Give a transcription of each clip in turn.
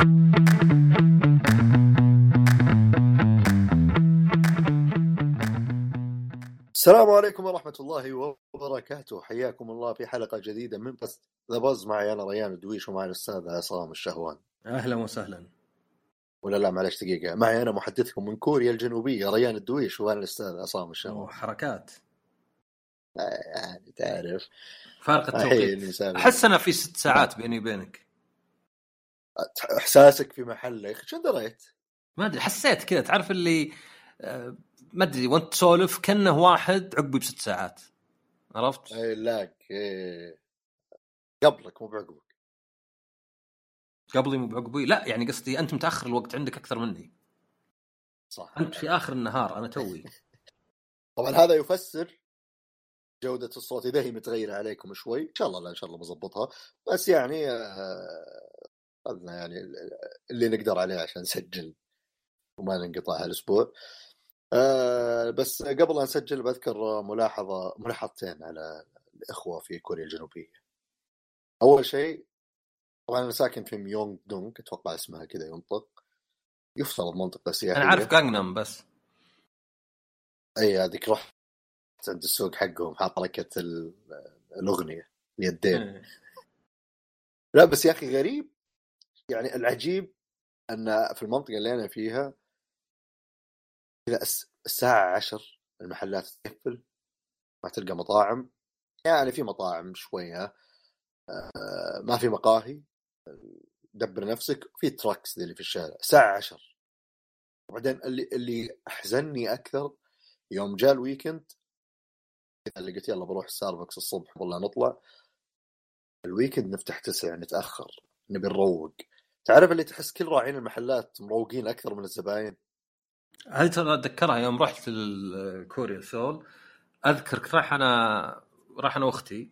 السلام عليكم ورحمة الله وبركاته. حياكم الله في حلقة جديدة من بس ذا بز معي أنا ريان الدويش ومعي الأستاذ عصام الشهوان. أهلا وسهلا. ولا لا معلش دقيقة. معي أنا محدثكم من كوريا الجنوبية ريان الدويش وأنا الأستاذ عصام الشهوان. وحركات يعني تعرف. فارق التوقيت. أحس أنا في ست ساعات بيني وبينك. إحساسك في محله يا أخي؟ شو دريت؟ ما أدري حسيت كذا. تعرف اللي آه، ما أدري وأنت تسولف كأنه واحد عقبي بست ساعات. عرفت؟ أي لاك إيه. قبلك مو بعقبك. قبلي مو بعقبي؟ لا يعني قصدي أنت متأخر الوقت عندك أكثر مني. صح. أنت في آخر النهار أنا توي. طبعا هذا يفسر جودة الصوت إذا هي متغيرة عليكم شوي إن شاء الله لا إن شاء الله بظبطها بس يعني أخذنا يعني اللي نقدر عليه عشان نسجل وما ننقطع هالأسبوع آه، بس قبل أن نسجل بذكر ملاحظة ملاحظتين على الإخوة في كوريا الجنوبية. أول شيء طبعا أنا ساكن في ميونغ دونغ أتوقع اسمها كذا ينطق. يفترض منطقة سياحية أنا عارف جانجنام بس. إي هذيك رحت عند السوق حقهم حاط حركة ال- الأغنية اليدين. لا بس يا أخي غريب. يعني العجيب أن في المنطقة اللي أنا فيها اذا الس- الساعة 10 المحلات تقفل ما تلقى مطاعم. يعني في مطاعم شوية آه، ما في مقاهي. دبر نفسك في trucks اللي في الشارع. الساعة 10 وبعدين اللي اللي أحزنني أكثر يوم جاء ال weekend اللي قلت يلا بروح ستاربكس الصبح والله نطلع. ال weekend نفتح تسع نتأخر نبي نروق. تعرف اللي تحس كل راعين المحلات مروقين أكثر من الزباين؟ هذه ترى أتذكرها يوم رحت لكوريا سول. أذكر رايح أنا رايح أنا وأختي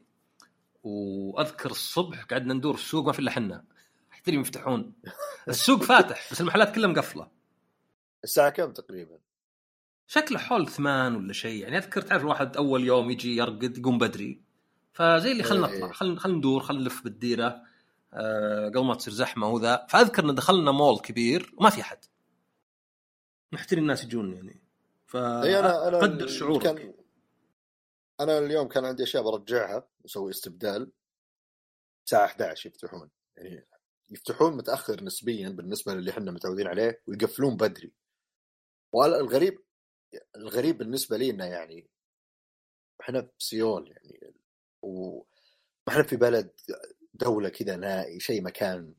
وأذكر الصبح قعدنا ندور في السوق ما في إلا حنا. تدري يفتحون. السوق فاتح بس المحلات كلها مقفلة. الساعة كم تقريبا؟ شكله حول ثمان ولا شيء. يعني أذكر تعرف الواحد أول يوم يجي يرقد يقوم بدري. فزي اللي خلنا إيه. نطلع. خلنا خلنا ندور خلنا نلف بالديرة. قبل ما تصير زحمة وذا فأذكر إن دخلنا مول كبير وما في أحد. محتري الناس يجون يعني. ف إي أنا أنا قدر شعورك. كان أنا اليوم كان عندي أشياء برجعها. أسوي استبدال. الساعة 11 يفتحون. يعني يفتحون متأخر نسبيا بالنسبة للي إحنا متعودين عليه ويقفلون بدري. والغريب الغريب بالنسبة لي إنه يعني إحنا في سيول يعني. و إحنا في بلد دولة كذا نائي شيء مكان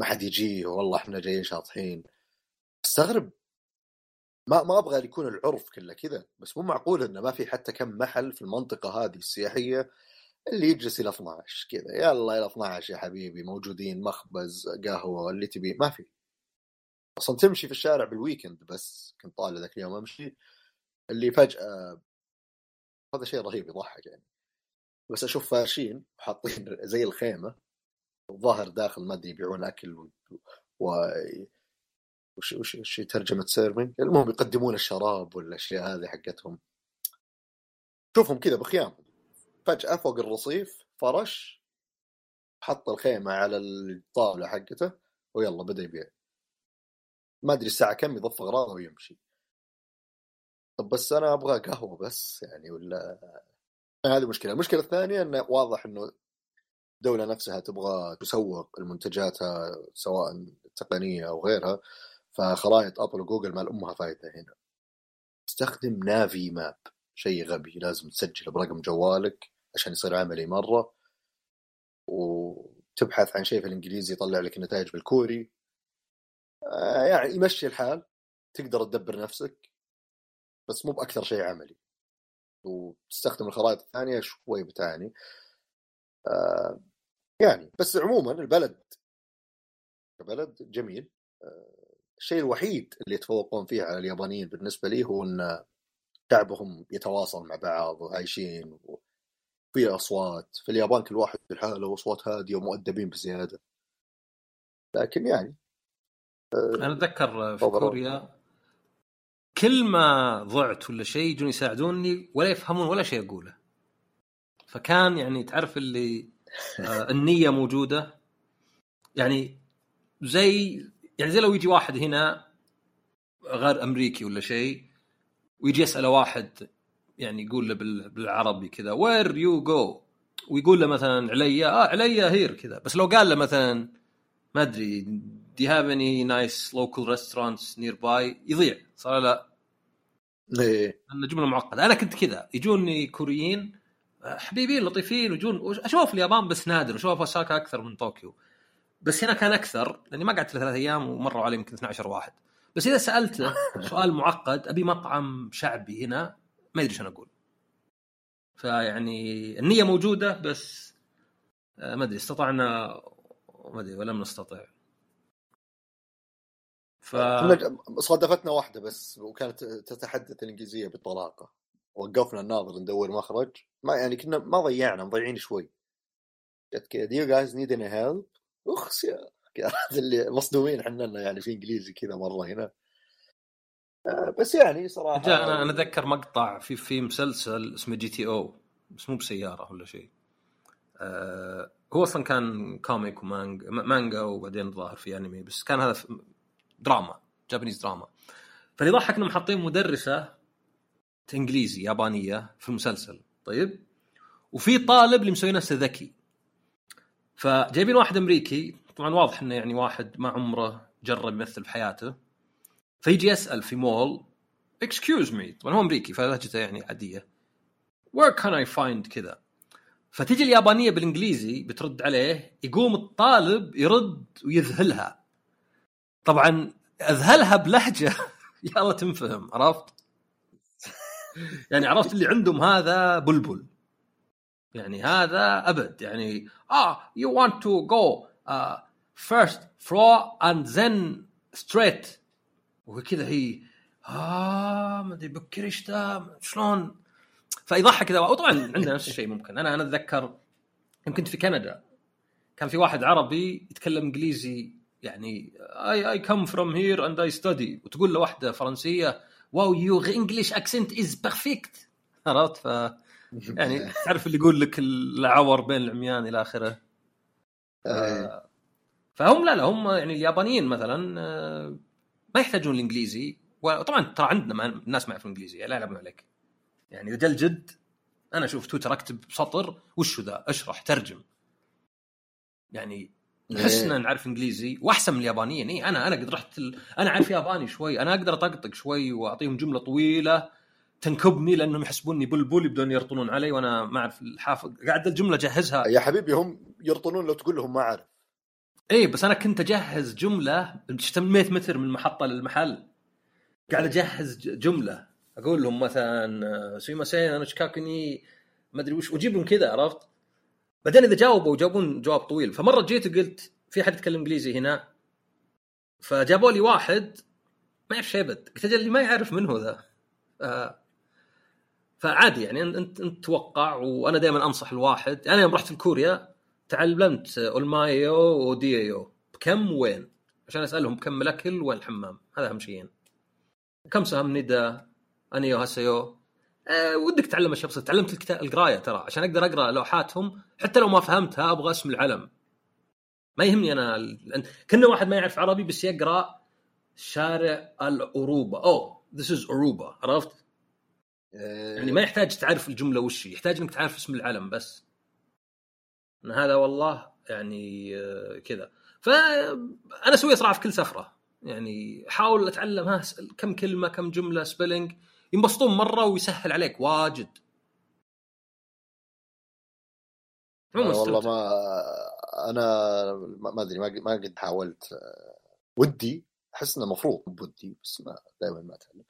ما حد يجيه والله إحنا جايين شاطحين. استغرب. ما ما أبغى يكون العرف كله كذا بس مو معقول إنه ما في حتى كم محل في المنطقة هذه السياحية اللي يجلس إلى 12 كذا يلا إلى 12 يا حبيبي موجودين مخبز قهوة اللي تبيه. ما في. أصلا تمشي في الشارع بال weekend بس كنت طالع ذاك اليوم أمشي اللي فجأة هذا شيء رهيب يضحك يعني. بس أشوف فارشين وحاطين زي الخيمة الظاهر داخل ما أدري يبيعون أكل و, و... وش وش وش ترجمة سيرفنج المهم يقدمون الشراب والأشياء هذه حقتهم. شوفهم كذا بخيامهم فجأة فوق الرصيف فرش حط الخيمة على الطاولة حقته ويلا بدأ يبيع. ما أدري الساعة كم يضف أغراضه ويمشي. طب بس أنا أبغى قهوة بس يعني ولا هذه مشكلة. المشكلة الثانية انه واضح إنه الدولة نفسها تبغى تسوق لمنتجاتها سواء تقنية أو غيرها فخرائط أبل وجوجل ما أمها فايدة هنا. استخدم نافي ماب شيء غبي لازم تسجل برقم جوالك عشان يصير عملي مرة. وتبحث عن شيء في الإنجليزي يطلع لك النتائج بالكوري. آه، يعني يمشي الحال تقدر تدبر نفسك بس مو بأكثر شيء عملي. وتستخدم الخرائط الثانية شوي بتعاني آه، يعني بس عموما البلد كبلد جميل. آه، الشيء الوحيد اللي يتفوقون فيه على اليابانيين بالنسبة لي هو إن شعبهم يتواصل مع بعض وعايشين وفي أصوات. في اليابان كل واحد في حاله وأصوات هادية ومؤدبين بزيادة. لكن يعني أنا أتذكر في. كوريا كل ما ضعت ولا شيء يجون يساعدوني ولا يفهمون ولا شيء أقوله. فكان يعني تعرف اللي آه النية موجودة. يعني زي يعني زي لو يجي واحد هنا غير أمريكي ولا شيء ويجي يساله واحد يعني يقول له بال- بالعربي كذا where you go ويقول له مثلا عليا آه عليا here كذا. بس لو قال له مثلا ما أدري they have any nice local restaurants nearby يضيع. صار لا إيه. لأنه جملة معقدة. أنا كنت كذا. يجوني كوريين حبيبين لطيفين ويجون أشوف اليابان بس نادر أشوف أوساكا أكثر من طوكيو. بس هنا كان أكثر لأني ما قعدت ثلاث أيام ومروا علي يمكن 12 واحد. بس إذا سالته سؤال معقد أبي مطعم شعبي هنا ما ادري شو أقول. فيعني النية موجودة بس آه، ما أدري استطعنا ما أدري ولم نستطع. ف صادفتنا واحدة بس وكانت تتحدث الإنجليزية بطلاقة. وقفنا الناظر ندور مخرج ما يعني كنا ما ضيعنا مضيعين شوي. جت كذا do you guys need any help اخس يا اللي مصدومين إحنا يعني في إنجليزي كذا مرة هنا. آه، بس يعني صراحة جاء أنا أنا أتذكر مقطع في في مسلسل اسمه جي تي أو بس مو بسيارة ولا شيء. آه هو أصلا كان comic ومانجا مانجا وبعدين ظاهر في أنمي بس كان هذا دراما Japanese drama. فاللي ضحك إنهم حاطين مدرسة إنجليزي يابانية في المسلسل. طيب؟ وفي طالب اللي مسوي نفسه ذكي. فجايبين واحد أمريكي طبعا واضح إنه يعني واحد ما عمره جرب يمثل بحياته فيجي يسأل في مول excuse me طبعا هو أمريكي فلهجته يعني عادية. where can I find كذا؟ فتجي اليابانية بالإنجليزي بترد عليه يقوم الطالب يرد ويذهلها. طبعا أذهلها بلهجة. يلا تنفهم عرفت؟ يعني عرفت اللي عندهم هذا بلبل. يعني هذا أبد. يعني آه you want to go first floor and then straight وكذا هي آه ما أدري بكر شلون؟ فيضحك كذا وطبعا عندنا نفس الشيء ممكن. أنا أنا أتذكر يوم كنت في كندا كان في واحد عربي يتكلم إنجليزي يعني I I come from here and I study وتقول له واحدة فرنسية wow your English accent is perfect عرفت؟ ف يعني تعرف اللي يقول لك العور بين العميان إلى آخره. آه، فهم لا لا هم يعني اليابانيين مثلا آه، ما يحتاجون الإنجليزي. وطبعا ترى عندنا الناس ما يعرفون انجليزي لا يلعبون عليك. يعني إذا جا الجد أنا أشوف تويتر أكتب سطر وش ذا؟ أشرح ترجم. يعني نحسنا نعرف إنجليزي وأحسن من اليابانيين. اي أنا أنا قد رحت ال... أنا أعرف ياباني شوي. أنا أقدر أطقطق شوي وأعطيهم جملة طويلة تنكبني لأنهم يحسبوني بلبل يبدون يرطنون علي وأنا ما أعرف الحافظ قاعد الجملة اجهزها يا حبيبي هم يرطنون لو تقول لهم ما أعرف. اي بس أنا كنت أجهز جملة 100 متر من المحطة للمحل. قاعد أجهز جملة. أقول لهم مثلا سويما سين أنا شكاكني ما أدري وش واجيب لهم كذا عرفت؟ بعدين إذا جاوبوا جاوبون جواب طويل. فمرة جيت وقلت في حد يتكلم إنجليزي هنا فجابوا لي واحد ما يعرف شيبت قلت أجل اللي ما يعرف من هو ذا. آه، فعادي يعني انت انت توقع وأنا دائما أنصح الواحد. أنا يوم رحت لكوريا تعلمت 얼마예요 و 어디예요 بكم وين؟ عشان أسألهم كم الأكل وين الحمام هذا أهم شيئين. 감사합니다 안녕하세요 أه ودك تعلم أشياء بسيطة. تعلمت الكتاب القراية ترى. عشان أقدر أقرأ لوحاتهم حتى لو ما فهمتها أبغى اسم العلم. ما يهمني أنا كأنه واحد ما يعرف عربي بس يقرأ شارع العروبة. oh this is عروبة عرفت؟ آه، يعني ما يحتاج تعرف الجملة وش يحتاج إنك تعرف اسم العلم بس. إن هذا والله يعني آه، كذا. فانا اسويها صراحة في كل سفرة. يعني أحاول أتعلم ها كم كلمة كم جملة سبيلنج ينبسطون مرة ويسهل عليك واجد. عموما والله. ما أنا ما أدري ما ما قد حاولت. ودي أحس إنه المفروض بودي بس ما دائما ما أتعلم.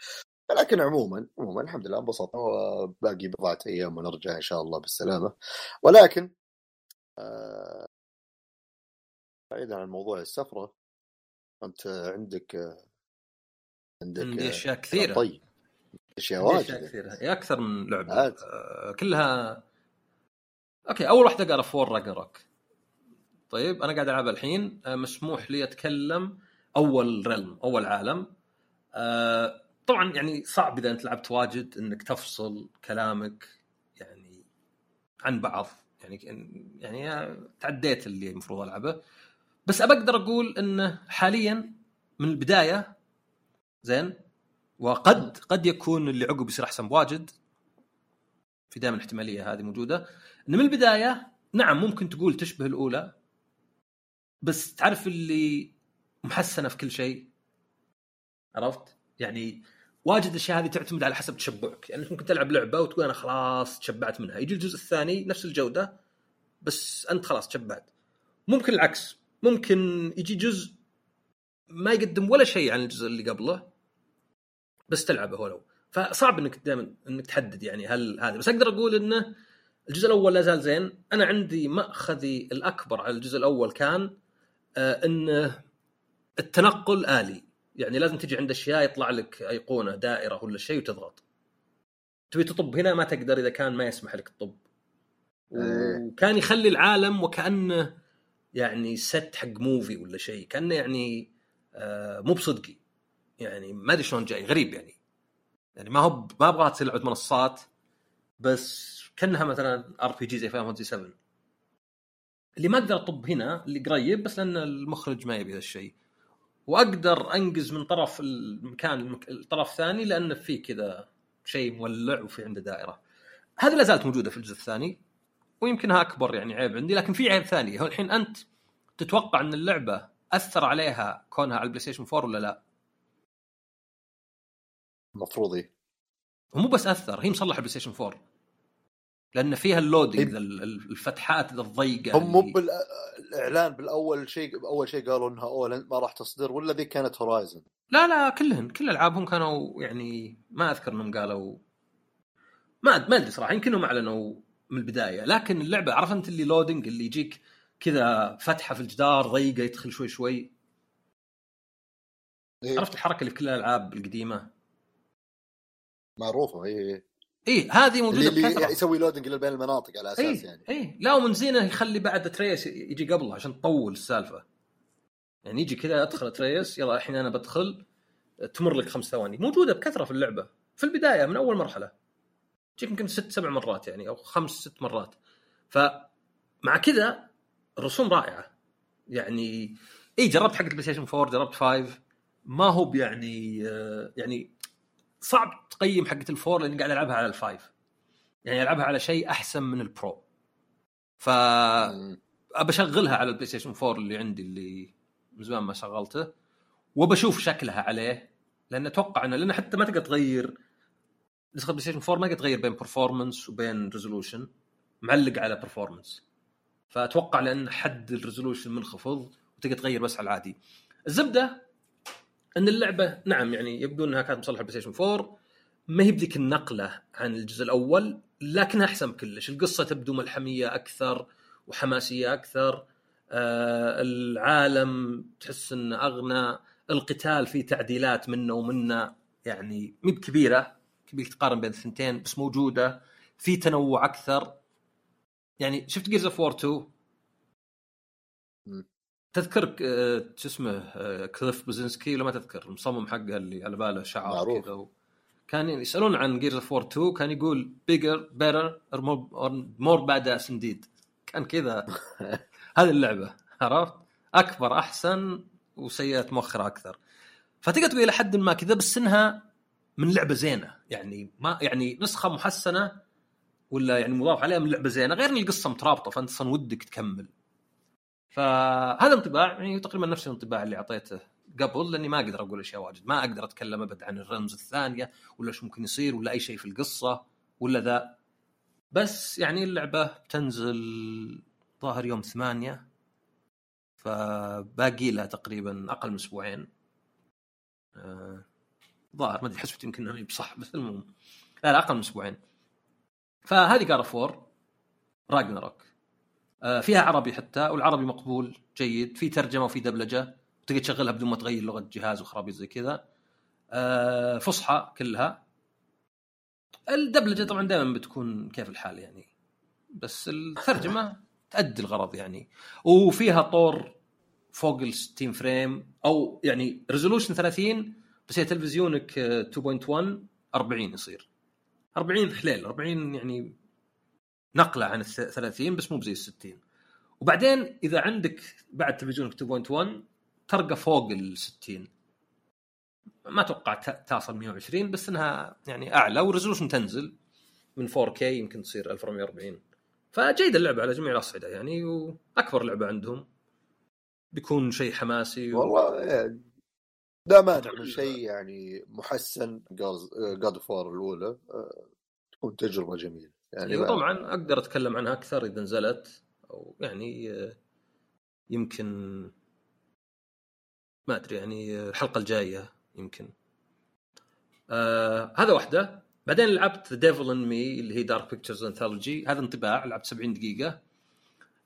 لكن عموما عموما الحمد لله انبسطنا وباقي بضعه أيام ونرجع إن شاء الله بالسلامة. ولكن آه، بعيدا عن موضوع السفرة أنت عندك آه، عندك عندي آه، أشياء كثيرة. طيب. أشياء واجد أشياء كثيرة. هي أكثر من لعبة. عاد. آه، كلها okay أول واحدة God of War Ragnarok طيب أنا قاعد ألعبها الحين. آه، مسموح لي أتكلم أول realm أول عالم. آه، طبعا يعني صعب إذا أنت لعبت واجد إنك تفصل كلامك يعني عن بعض. يعني يعني تعديت اللي المفروض ألعبه. بس أبقدر أقول إنه حاليا من البداية زين وقد قد يكون اللي عقب يصير أحسن بواجد. في دائما الاحتمالية هذه موجودة. ان من البداية نعم ممكن تقول تشبه الأولى. بس تعرف اللي محسنة في كل شيء؟ عرفت؟ يعني واجد الأشياء هذه تعتمد على حسب تشبعك. يعني ممكن تلعب لعبة وتقول أنا خلاص تشبعت منها. يجي الجزء الثاني نفس الجودة بس أنت خلاص تشبعت. ممكن العكس. ممكن يجي جزء ما يقدم ولا شيء عن الجزء اللي قبله. بس تلعبه ولو فصعب إنك دائما إنك تحدد يعني هل هذا. بس أقدر أقول إنه الجزء الأول لا زال زين. أنا عندي مأخذي الأكبر على الجزء الأول كان آه انه التنقل آلي. يعني لازم تجي عند أشياء يطلع لك أيقونة دائرة ولا شيء وتضغط. تبي تطب هنا ما تقدر إذا كان ما يسمح لك تطب. إيه. وكان يخلي العالم وكأنه يعني set حق movie ولا شيء. كأنه يعني آه مو بصدقي. يعني ما أدري شلون جاي غريب يعني. يعني ما هو ما أبغاها تصير لعبة منصات بس كأنها مثلا RPG زي فاهم 7 اللي ما أقدر أطب هنا اللي قريب بس لأن المخرج ما يبي ذا الشيء. وأقدر أنقز من طرف المكان المك... الطرف الثاني لأن في كذا شيء مولع وفي عنده دائرة. هذه لا زالت موجودة في الجزء الثاني ويمكنها أكبر يعني عيب عندي لكن في عيب ثاني. هو الحين أنت تتوقع إن اللعبة أثر عليها كونها على ال PlayStation 4 ولا لا؟ المفروض إيه. ومو بس أثر هي مصلحة PlayStation 4 لأن فيها ال loading إيه. الفتحات الضيقة هم مو بالاعلان بالأول شيء أول شيء قالوا إنها اول ما راح تصدر ولا ذي كانت Horizon لا لا كلهن كل ألعابهم كانوا يعني ما أذكر إنهم قالوا ما ما أدري صراحة يمكنهم أعلنوا من البداية. لكن اللعبة عرفت أنت اللي loading اللي يجيك كذا فتحة في الجدار ضيقة يدخل شوي شوي. إيه. عرفت الحركة اللي في كل الألعاب القديمة؟ معروفة اي اي إيه هذه اللي, موجودة اللي بكثرة. يسوي loading بين المناطق على أساس إيه يعني. إيه. لا ومن زينة يخلي بعد Atreus يجي قبله عشان تطول السالفة. يعني يجي كذا أدخل Atreus يلا الحين أنا بدخل تمر لك خمس ثواني. موجودة بكثرة في اللعبة. في البداية من أول مرحلة. تجيك يمكن ست سبع مرات يعني أو خمس ست مرات. فمع كذا الرسوم رائعة. يعني اي جربت حق ال PlayStation 4 جربت 5 ما هو بيعني آه، يعني صعب تقيم حقه ال four لأني قاعد ألعبها على ال five. يعني ألعبها على شيء أحسن من ال Pro. ف أشغلها على ال PlayStation 4 اللي عندي اللي من زمان ما شغلته وبشوف شكلها عليه لأن أتوقع إنه لأن حتى ما تقدر تغير نسخة PlayStation 4 ما تقدر تغير بين performance وبين resolution معلق على performance فأتوقع لأن حد ال resolution منخفض وتقدر تغير بس على العادي. الزبدة إن اللعبة نعم يعني يبدو إنها كانت مصلحة PlayStation 4 ما هي بذيك النقلة عن الجزء الأول لكنها أحسن بكلش القصة تبدو ملحمية أكثر وحماسية أكثر آه العالم تحس إنه أغنى القتال فيه تعديلات منه ومنه يعني مي بكبيرة كبير تقارن بين الثنتين بس موجودة في تنوع أكثر يعني شفت Gears of War 2 مم. تذكر آه، شو اسمه آه، كليف بوزنسكي ولا ما تذكر المصمم حقه اللي على باله معروف. كذا. كان يسألون عن Gears of War 2 كان يقول bigger better more badass indeed كان كذا هذه اللعبة عرفت؟ أكبر أحسن وسيئة مؤخرة أكثر فتقدر تقول إلى حد ما كذا بس إنها من لعبة زينة يعني ما يعني نسخة محسنة ولا يعني مضاف عليها من لعبة زينة غير إن القصة مترابطة فأنت أصلا ودك تكمل فهذا انطباع يعني تقريبا نفس الانطباع اللي أعطيته قبل لأني ما أقدر أقول أشياء واجد. ما أقدر أتكلم أبد عن الرمز الثانية ولا إيش ممكن يصير ولا أي شيء في القصة ولا ذا. بس يعني اللعبة بتنزل ظاهر يوم ثمانية فباقي لها تقريبا أقل من أسبوعين. آه، ظاهر ما أدري حسبت يمكن انه بصح بس المهم. لا لا أقل من أسبوعين. فهذه جار فور راجنروك فيها عربي حتى والعربي مقبول جيد. في ترجمة وفي دبلجة. تقدر تشغلها بدون ما تغير لغة جهاز وخرابيط زي كذا. آه، فصحى كلها. الدبلجة طبعا دائما بتكون كيف الحال يعني. بس الترجمة تأدي الغرض يعني. وفيها طور فوق ال 60 frame. أو يعني resolution 30 بس هي تلفزيونك آه، 2.1 40 يصير. 40 حليل. 40 يعني نقلة عن ال 30 بس مو بزي ال 60 وبعدين إذا عندك بعد تلفزيونك 2.1 ترقى فوق ال 60 ما أتوقع تصل 120 بس إنها يعني أعلى وال resolution تنزل من 4K يمكن تصير 1440 فجيدة اللعبة على جميع الأصعدة يعني وأكبر لعبة عندهم. بيكون شيء حماسي و... والله مانع من شيء يعني محسن God of الأولى. آه، تكون تجربة جميلة. يعني يعني ما- طبعا أقدر أتكلم عنها أكثر إذا نزلت أو يعني آه، يمكن ما أدري يعني آه، الحلقة الجاية يمكن. آه هذا واحدة. بعدين لعبت Devil in Me اللي هي Dark Pictures Anthology هذا انطباع لعبت 70 دقيقة.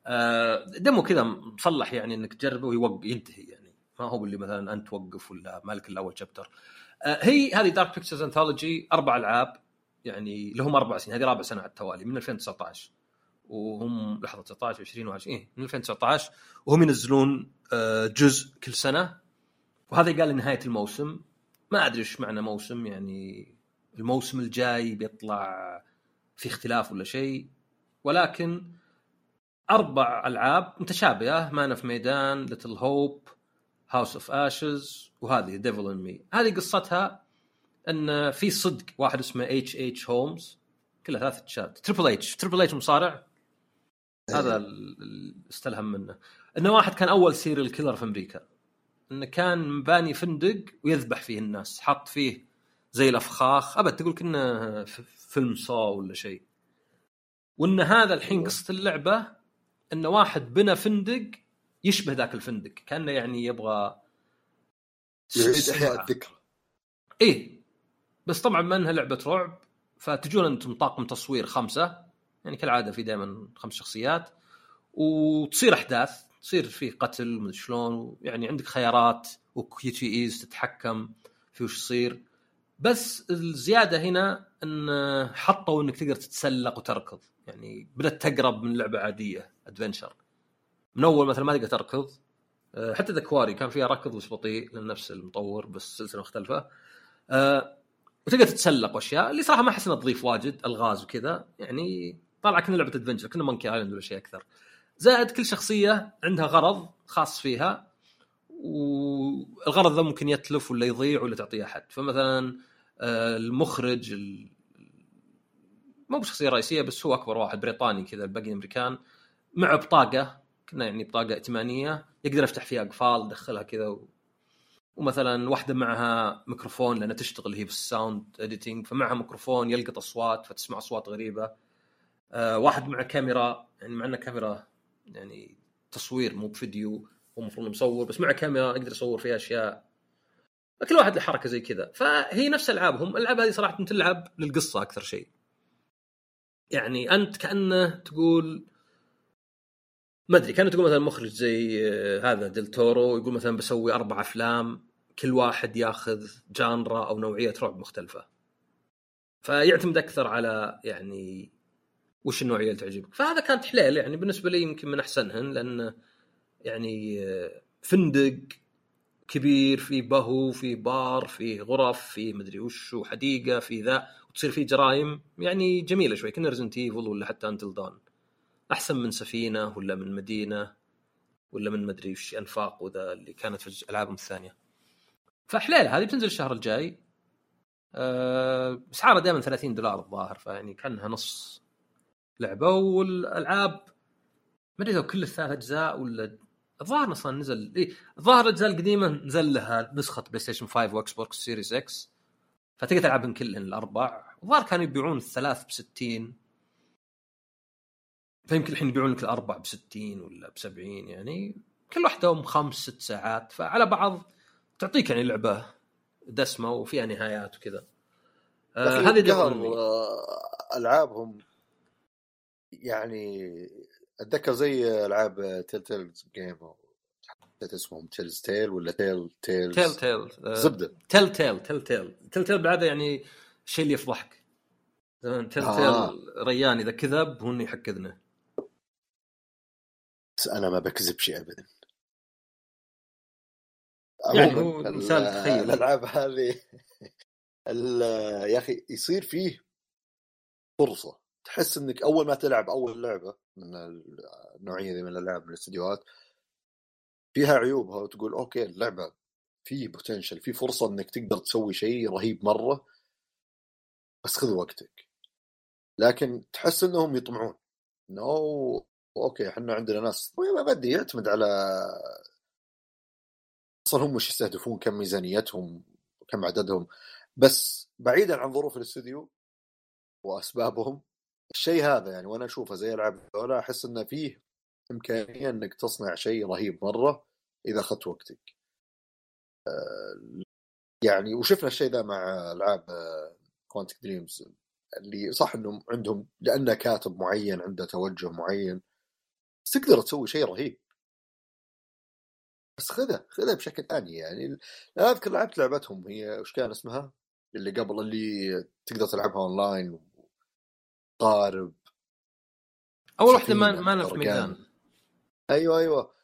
آه demo كذا مصلح يعني إنك تجربه ويوقف ينتهي يعني. ما هو اللي مثلا أنت توقف ولا مالك الا اول chapter آه هي هذه Dark Pictures Anthology أربع ألعاب. يعني لهم أربع سنين هذه رابع سنة على التوالي من 2019 وهم لحظة 19 20 21 إيه من 2019 وهم ينزلون آه، جزء كل سنة. وهذا قال نهاية الموسم. ما أدري إيش معنى موسم يعني الموسم الجاي بيطلع في اختلاف ولا شيء. ولكن أربع ألعاب متشابهة Man of Medan Little Hope House of Ashes وهذه Devil in Me هذه قصتها أن في صدق واحد اسمه اتش اتش هومز كلها ثلاث اتشات Triple H Triple H مصارع. هذا ال- ال- استلهم منه. إنه واحد كان أول serial killer في أمريكا. إنه كان باني فندق ويذبح فيه الناس. حط فيه زي الأفخاخ. أبد تقول كنا فيلم صا ولا شيء. وإن هذا الحين أيوة. قصة اللعبة ان واحد بنى فندق يشبه ذاك الفندق. كأنه يعني يبغى يعيد احياء الذكرى. إيه. بس طبعا ما انها لعبة رعب فتجون أنتم طاقم تصوير خمسة يعني كالعادة في دائما خمس شخصيات وتصير أحداث تصير في قتل ومدري شلون يعني عندك خيارات و QTEs تتحكم في وش يصير. بس الزيادة هنا إن حطوا إنك تقدر تتسلق وتركض يعني بدأت تقرب من لعبة عادية adventure من أول مثلا ما تقدر تركض حتى The Quarry كان فيها ركض بس بطيء لأن نفس المطور بس سلسلة مختلفة. أه، وتقدر تتسلق وأشياء اللي صراحة ما أحس انها تضيف واجد ألغاز وكذا. يعني طالعة كنا لعبة adventure كنا Monkey Island ولا شيء أكثر. زائد كل شخصية عندها غرض خاص فيها والغرض ذا ممكن يتلف ولا يضيع ولا تعطيه أحد. فمثلا آه، المخرج ال- مو بشخصية رئيسية بس هو أكبر واحد بريطاني كذا الباقي أمريكان. معه بطاقة كنا يعني بطاقة ائتمانية يقدر يفتح فيها أقفال يدخلها كذا. ومثلا واحدة معها ميكروفون لأنها تشتغل هي في ال sound editing فمعها ميكروفون يلقط أصوات فتسمع أصوات غريبة. آه واحد معه كاميرا يعني معنا كاميرا يعني تصوير مو بفيديو هو المفروض مصور بس معه كاميرا يقدر يصور فيها أشياء. كل واحد له حركة زي كذا. فهي نفس العابهم الألعاب هذه صراحة تلعب للقصة أكثر شيء. يعني أنت كأنه تقول ما أدري كانه تقول مثلا مخرج زي آه، هذا ديل تورو يقول مثلا بسوي أربع أفلام كل واحد ياخذ جانرا أو نوعية رعب مختلفة. فيعتمد أكثر على يعني وش النوعية اللي تعجبك. فهذا كانت حليل يعني بالنسبة لي يمكن من أحسنهن لأن يعني آه، فندق كبير في بهو في بار في غرف في مدري وش وحديقة في ذا وتصير في جرائم يعني جميلة شوي كنا Resident Evil ولا حتى Until Dawn أحسن من سفينة ولا من مدينة ولا من مدري وش أنفاق وذا اللي كانت في ألعابهم الثانية. فحليل هذه بتنزل الشهر الجاي. أه أسعارها دائما 30 دولار الظاهر فيعني كأنها نص لعبة. والألعاب ما أدري كل الثلاث أجزاء ولا الظاهر أصلا نزل اي الظاهر الأجزاء القديمة نزل لها نسخة PlayStation 5 و Xbox Series X فتقدر تلعبهم كلهن الأربع. الظاهر كانوا يبيعون الثلاث ب 60 فيمكن الحين يبيعون لك الأربع ب 60 ولا ب 70 يعني كل واحدة ام خمس ست ساعات فعلى بعض تعطيك يعني لعبة دسمة وفيها نهايات وكذا. آه هذه. آه، ألعابهم يعني أتذكر زي ألعاب تيل تيل جيم نسيت اسمهم تيلز تيل ولا تيل تيلز تيل تيل زبدة. تيل تيل تيل تيل تيل تيل بالعاده يعني الشيء اللي يفضحك. تيل تيل آه. ريان إذا كذب هو إنه يحك اذنه بس أنا ما بكذب شيء ابدا. يعني هو ال- مثال تخيل. الألعاب هذه يا أخي يصير فيه فرصة. تحس إنك أول ما تلعب أول لعبة من النوعية ذي من الألعاب من الاستديوهات فيها عيوبها وتقول أوكي اللعبة في بوتنشل في فرصة إنك تقدر تسوي شيء رهيب مرة بس خذ وقتك. لكن تحس إنهم يطمعون. انه أوكي إحنا عندنا ناس ما بدي يعتمد على أصلا هم وش يستهدفون كم ميزانيتهم وكم عددهم بس بعيدا عن ظروف الاستوديو وأسبابهم الشيء هذا يعني وأنا أشوفه زي ألعاب ذولا أحس انه فيه إمكانية إنك تصنع شيء رهيب مرة إذا أخذت وقتك. آه، يعني وشفنا الشيء ذا مع ألعاب Quantic Dreams اللي صح إنهم عندهم لأنه كاتب معين عنده توجه معين بس تقدر تسوي شيء رهيب. بس خذها خذها بشكل ثاني يعني. أنا أذكر لعبت لعبتهم هي وش كان اسمها؟ اللي قبل اللي تقدر تلعبها أونلاين قارب أول واحدة ما Man of Medan. أيوه أيوه.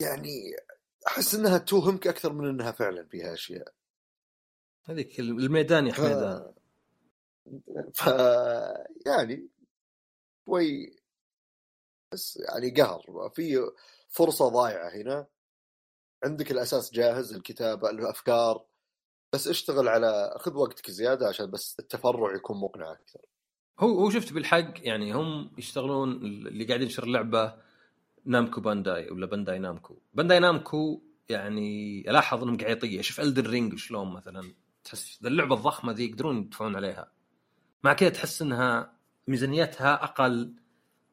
يعني أحس إنها توهمك أكثر من إنها فعلا فيها أشياء. هذيك الميدان يا حميدان ف... يعني شوي بس يعني قهر. في فرصة ضايعة هنا. عندك الأساس جاهز الكتابة الأفكار. بس اشتغل على خذ وقتك زيادة عشان بس التفرع يكون مقنع أكثر. هو هو شفت بالحق يعني هم يشتغلون اللي قاعدين ينشر اللعبه Namco Bandai ولا Bandai Namco. Bandai Namco يعني ألاحظ إنهم قاعد يطيح. شوف Elden Ring شلون مثلا تحس اللعبة الضخمة ذي يقدرون يدفعون عليها. مع كذا تحس إنها ميزانيتها أقل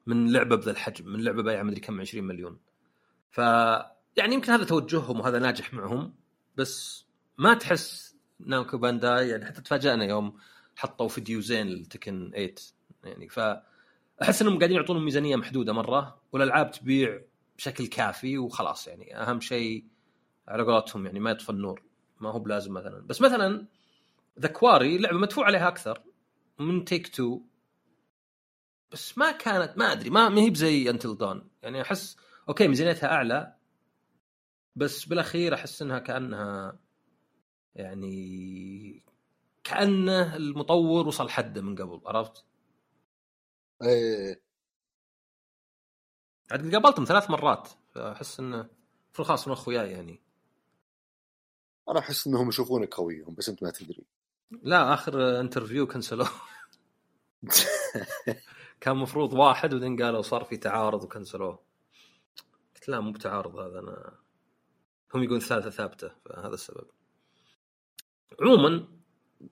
من لعبة بذا الحجم من لعبة بايعه مدري كم 20 مليون. ف يعني يمكن هذا توجههم وهذا ناجح معهم بس ما تحس Namco Bandai يعني حتى تفاجئنا يوم حطوا فيديو زين ل Tekken 8 يعني ف أحس إنهم قاعدين يعطونهم ميزانية محدودة مرة والألعاب تبيع بشكل كافي وخلاص يعني أهم شيء على قولتهم يعني ما يطفى النور ما هو بلازم مثلا. بس مثلا The Quarry لعبة مدفوع عليها أكثر من Take-Two بس ما كانت ما أدري ما ما هي بزي Until Dawn يعني احس okay ميزانيتها أعلى بس بالأخير أحس إنها كأنها يعني كأنه المطور وصل حده من قبل عرفت؟ إيه. عاد قابلتهم ثلاث مرات فأحس إنه في خاص من اخوياي يعني. أنا أحس إنهم يشوفونك قويهم بس أنت ما تدري. لا آخر انترفيو كنسلوه. كان مفروض واحد وبعدين قالوا صار في تعارض وكنسلوه. قلت لا مو بتعارض هذا أنا هم يقولون ثالثة ثابتة فهذا السبب. عموما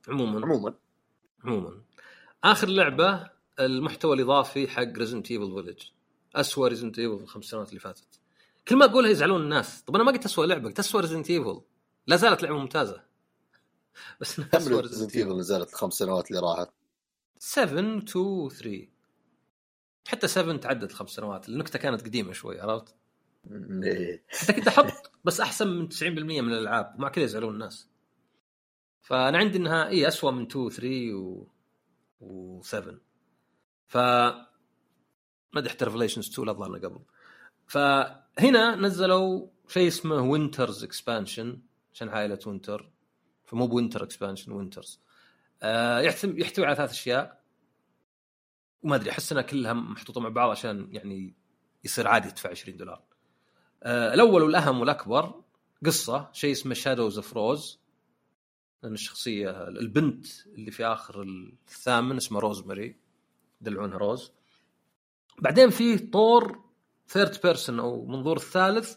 عموما عموما. عموما آخر لعبة المحتوى الإضافي حق Resident Evil Village اسوء Resident Evil في الخمس سنوات اللي فاتت. كل ما أقولها يزعلون الناس. طب أنا ما قلت اسوء لعبة قلت اسوء Resident Evil لا زالت لعبة ممتازة. بس كم Resident Evil نزلت الخمس سنوات اللي راحت؟ 7 2 3 حتى 7 تعدت الخمس سنوات النكتة كانت قديمة شوي عرفت؟ إيه. حتى كنت أحط بس أحسن من 90% من الألعاب ومع كذا يزعلون الناس. فأنا عندي إنها اي اسوء من 2 3 و... و 7 ف مدحت Revelations 2 لا ظهرنا قبل. فهنا نزلوا شيء اسمه Winters Expansion عشان عائله Winter فمو ب Winter Expansion Winters آه يحتوي على ثلاث أشياء. وما أدري أحس إنها كلها محطوطة مع بعض عشان يعني يصير عادي تدفع 20 دولار. آه الأول والأهم والأكبر قصة شيء اسمه Shadows of Rose لأن الشخصية البنت اللي في آخر الثامن اسمها روزماري يدلعونها روز. بعدين فيه طور third person أو منظور الثالث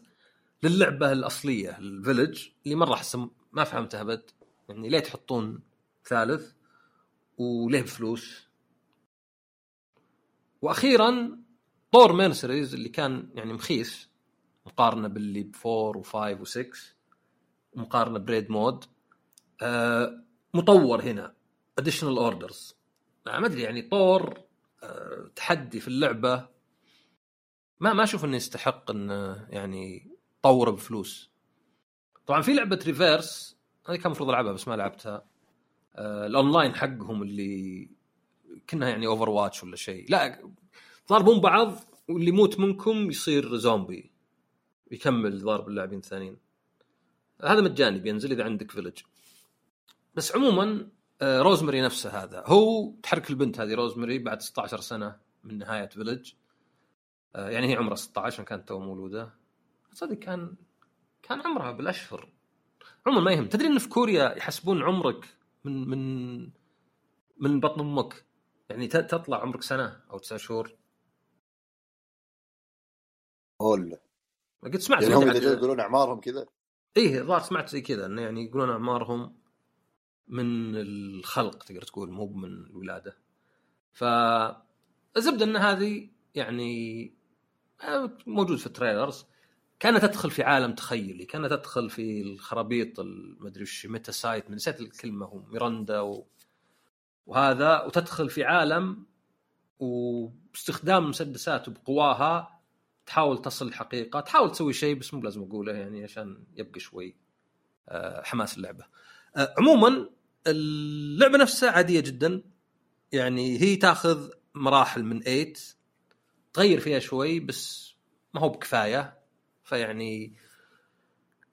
للعبة الأصلية ال Village اللي مرة أحس ما فهمتها أبد يعني ليه تحطون ثالث وليه بفلوس وأخيرا طور Mercenaries اللي كان يعني مخيس مقارنة باللي ب 4 و5 و6 مقارنة ب raid mode. آه مطور هنا Additional Orders ما أدري يعني طور آه تحدي في اللعبة. ما ما أشوف إنه يستحق انه يعني طوره بفلوس. طبعا في لعبة Re:Verse هذه كان المفروض ألعبها بس ما لعبتها. آه الأونلاين حقهم اللي كنا يعني Overwatch ولا شيء. لا ضاربون بعض واللي يموت منكم يصير زومبي يكمل ضارب اللاعبين الثانيين. هذا مجاني بينزل إذا عندك Village بس عموما آه، روزمري نفسه هذا. هو تحرك البنت هذه روزمري بعد 16 سنة من نهاية Village آه، يعني هي عمرها 16 كانت تو مولودة. صدق كان كان عمرها بالأشهر. عمر ما يهم. تدري إن في كوريا يحسبون عمرك من من من بطن أمك؟ يعني تطلع عمرك سنة أو تسع شهور؟ هول. قد سمعت يعني هم اذا يقولون أعمارهم كذا؟ إيه الظاهر سمعت زي كذا إنه يعني يقولون أعمارهم من الخلق تقدر تقول مو من الولادة. ف الزبدة إن هذه يعني آه، موجود في ال trailers. كانت تدخل في عالم تخيلي كانت تدخل في الخرابيط المدري وش megamycete نسيت الكلمة هو ميراندا و... وهذا وتدخل في عالم وباستخدام المسدسات وبقواها تحاول تصل الحقيقة تحاول تسوي شيء بس مو لازم أقوله يعني عشان يبقى شوي آه، حماس اللعبة. آه، عموما اللعبة نفسها عادية جدا يعني هي تاخذ مراحل من 8 تغير فيها شوي بس ما هو بكفاية فيعني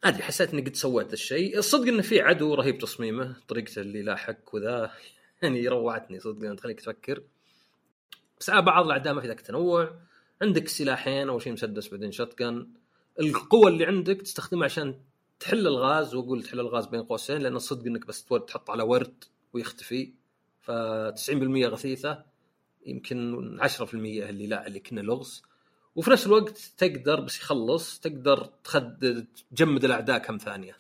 أدري حسيت إني قد سويت الشيء. الصدق انه في عدو رهيب تصميمه طريقته اللي لاحق وذا. يعني روعتني صدق تخليك تفكر. بس على بعض الأعداء ما في ذاك التنوع. عندك سلاحين أول شيء مسدس بعدين شotgun القوة اللي عندك تستخدمها عشان تحل الغاز وأقول تحل الغاز بين قوسين لأن الصدق إنك بس تحط على ورد ويختفي. ف 90% غثيثة يمكن 10% اللي لا اللي كنا لغز. وفي نفس الوقت تقدر بس يخلص تقدر تخد تجمد الأعداء كم ثانية.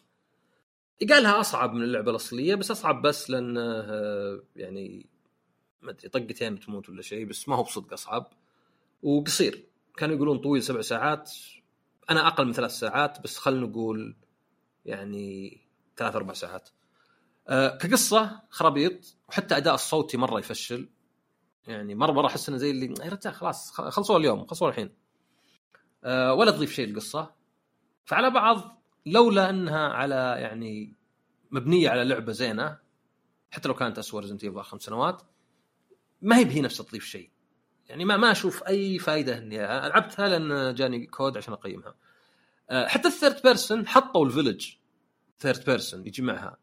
قالها أصعب من اللعبة الأصلية بس أصعب بس لأنه آه، يعني ما أدري طقتين تموت ولا شيء بس ما هو بصدق أصعب. وقصير. كانوا يقولون طويل سبع ساعات. أنا أقل من ثلاث ساعات بس خلينا نقول يعني ثلاث أربع ساعات. أه كقصة خرابيط وحتى أداء الصوتي مرة يفشل. يعني مرة مرة أحس إنه زي اللي يا رجال خلاص خ- خلصوها اليوم خلصوها الحين. أه ولا تضيف شيء للقصة. فعلى بعض لولا انها على يعني مبنية على لعبة زينة حتى لو كانت اسوء Resident Evil خمس سنوات ما هي بهي نفسها تضيف شيء. يعني ما ما أشوف أي فائده إني لعبتها لأن جاني كود عشان أقيمها. أه، حتى ال third person حطوا ال Village. third person يجي معها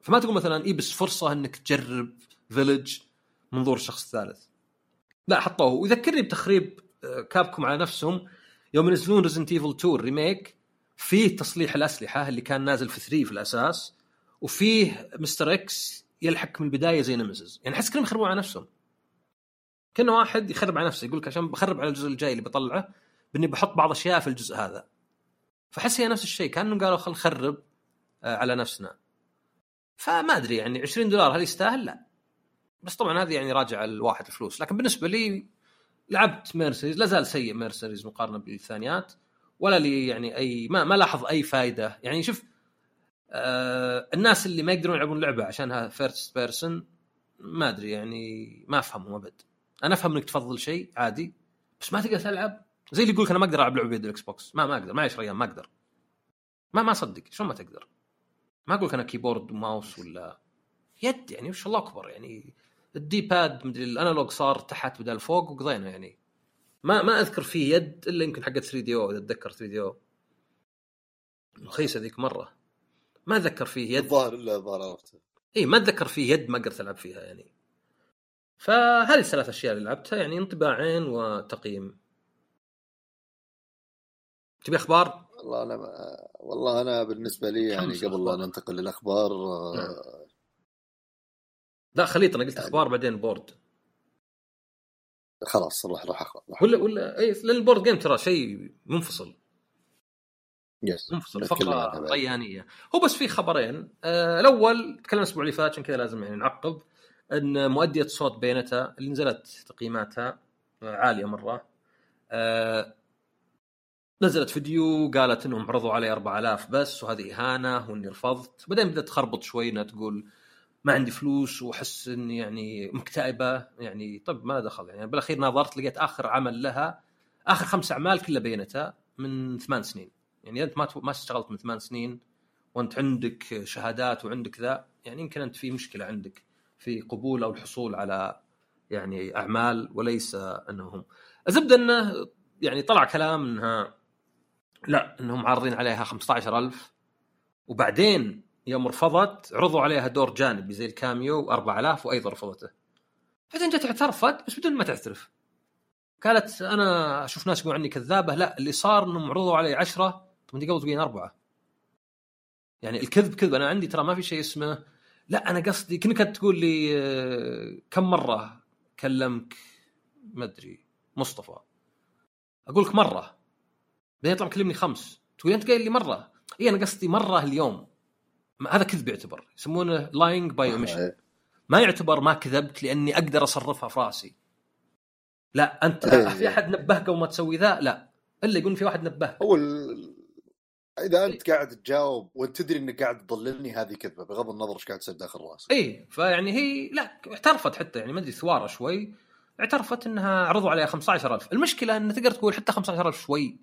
فما تقول مثلا اي بس فرصة إنك تجرب Village منظور الشخص الثالث. لا حطوه. ويذكرني بتخريب آه، Capcom على نفسهم. يوم ينزلون Resident Evil 2 remake فيه تصليح الأسلحة اللي كان نازل في 3 في الأساس وفيه Mr. X يلحق من البدايه زي Nemesis يعني أحس كانهم يخربون على نفسهم. كان واحد يخرب على نفسه يقول لك عشان بخرب على الجزء الجاي اللي بطلعه بإني بحط بعض الاشياء في الجزء هذا. فحس هي نفس الشيء كأنهم قالوا خل نخرب آه، على نفسنا. فما أدري يعني 20 دولار هل يستاهل؟ لا. بس طبعا هذه يعني راجع الواحد الفلوس. لكن بالنسبة لي لعبت Mercenaries لا زال سيء Mercenaries مقارنة بالثانيات. ولا لي يعني أي ما ما لاحظ أي فائده يعني شوف آه الناس اللي ما يقدرون يلعبون لعبة عشانها first person ما أدري يعني ما أفهمهم أبد. أنا أفهم إنك تفضل شيء عادي بس ما تقدر تلعب. زي اللي يقول أنا ما أقدر ألعب لعبة ال Xbox ما ما أقدر معليش ريان ما أقدر. ما ما أصدق شلون ما تقدر؟ ما أقول أنا keyboard و mouse ولا يد يعني وش الله أكبر يعني. ال D-pad مدري ال analog صار تحت بدل فوق وقضينا يعني. ما ما أذكر فيه يد إلا يمكن حقت 3 DO إذا اتذكر 3 DO. رخيصه ذيك مرة. ما أتذكر فيه يد. الظاهر إلا الظاهر عرفته. إي ما أتذكر فيه يد ما قدرت ألعب فيها يعني. فهذه الثلاث أشياء اللي لعبتها يعني انطباعين وتقييم. تبي أخبار؟ والله أنا والله أنا بالنسبة لي يعني قبل لا. ننتقل للأخبار آه، نعم. لا خليط أنا قلت يعني- أخبار بعدين board. خلاص راح اقرا راح ولا ولا أي لأن ال board game ترى شيء منفصل. يس منفصل فقرة بعد. ريانيه هو بس في خبرين. آه الأول تكلم الأسبوع اللي فات عشان كذا لازم يعني نعقب إن مؤدية صوت بينتا اللي نزلت تقييماتها آه، عالية مرة. آه نزلت فيديو قالت إنهم عرضوا علي 4000 بس وهذه إهانة وإني رفضت. بعدين بدأت تخربط شوي إنها تقول ما عندي فلوس وأحس إني يعني مكتئبة يعني طب ما دخل يعني بالأخير نظرت لقيت آخر عمل لها آخر خمس أعمال كلها بينتها من ثمان سنين. يعني أنت ما ما اشتغلت من ثمان سنين وأنت عندك شهادات وعندك ذا يعني يمكن أنت في مشكلة عندك في قبول أو الحصول على يعني أعمال وليس أنهم. الزبدة إنه يعني طلع كلام إنها لا إنهم عارضين عليها 15000 وبعدين يوم رفضت عرضوا عليها دور جانبي زي الكاميو 4000 وأيضا رفضته. بعدين جت اعترفت بس بدون ما تعترف. قالت أنا أشوف ناس يقولون عني كذابة لا اللي صار إنهم عرضوا علي عشرة طب انت قبل تقولين أربعة. يعني الكذب كذب أنا عندي ترى ما في شيء اسمه لا أنا قصدي كأنك تقول لي آه، كم مرة كلمك؟ ما أدري مصطفى. أقول لك مرة. بعدين يطلع مكلمني خمس. تقول أنت قايل لي مرة. اي أنا قصدي مرة اليوم. هذا كذب يعتبر. يسمونه lying by omission إيه. ما يعتبر ما كذبت لأني أقدر أصرفها في رأسي. لا أنت إيه. في أحد نبهك قبل ما تسوي ذا؟ لا. إلا يقول في واحد نبهك. هو. إذا أنت قاعد تجاوب وأنت تدري إنك قاعد تضللني هذه كذبة بغض النظر إيش قاعد تصير داخل رأسك. اي فيعني هي لا اعترفت حتى يعني ما أدري ثواره شوي. اعترفت إنها عرضوا عليها 15000 المشكلة إن تقدر تقول حتى 15000 شوي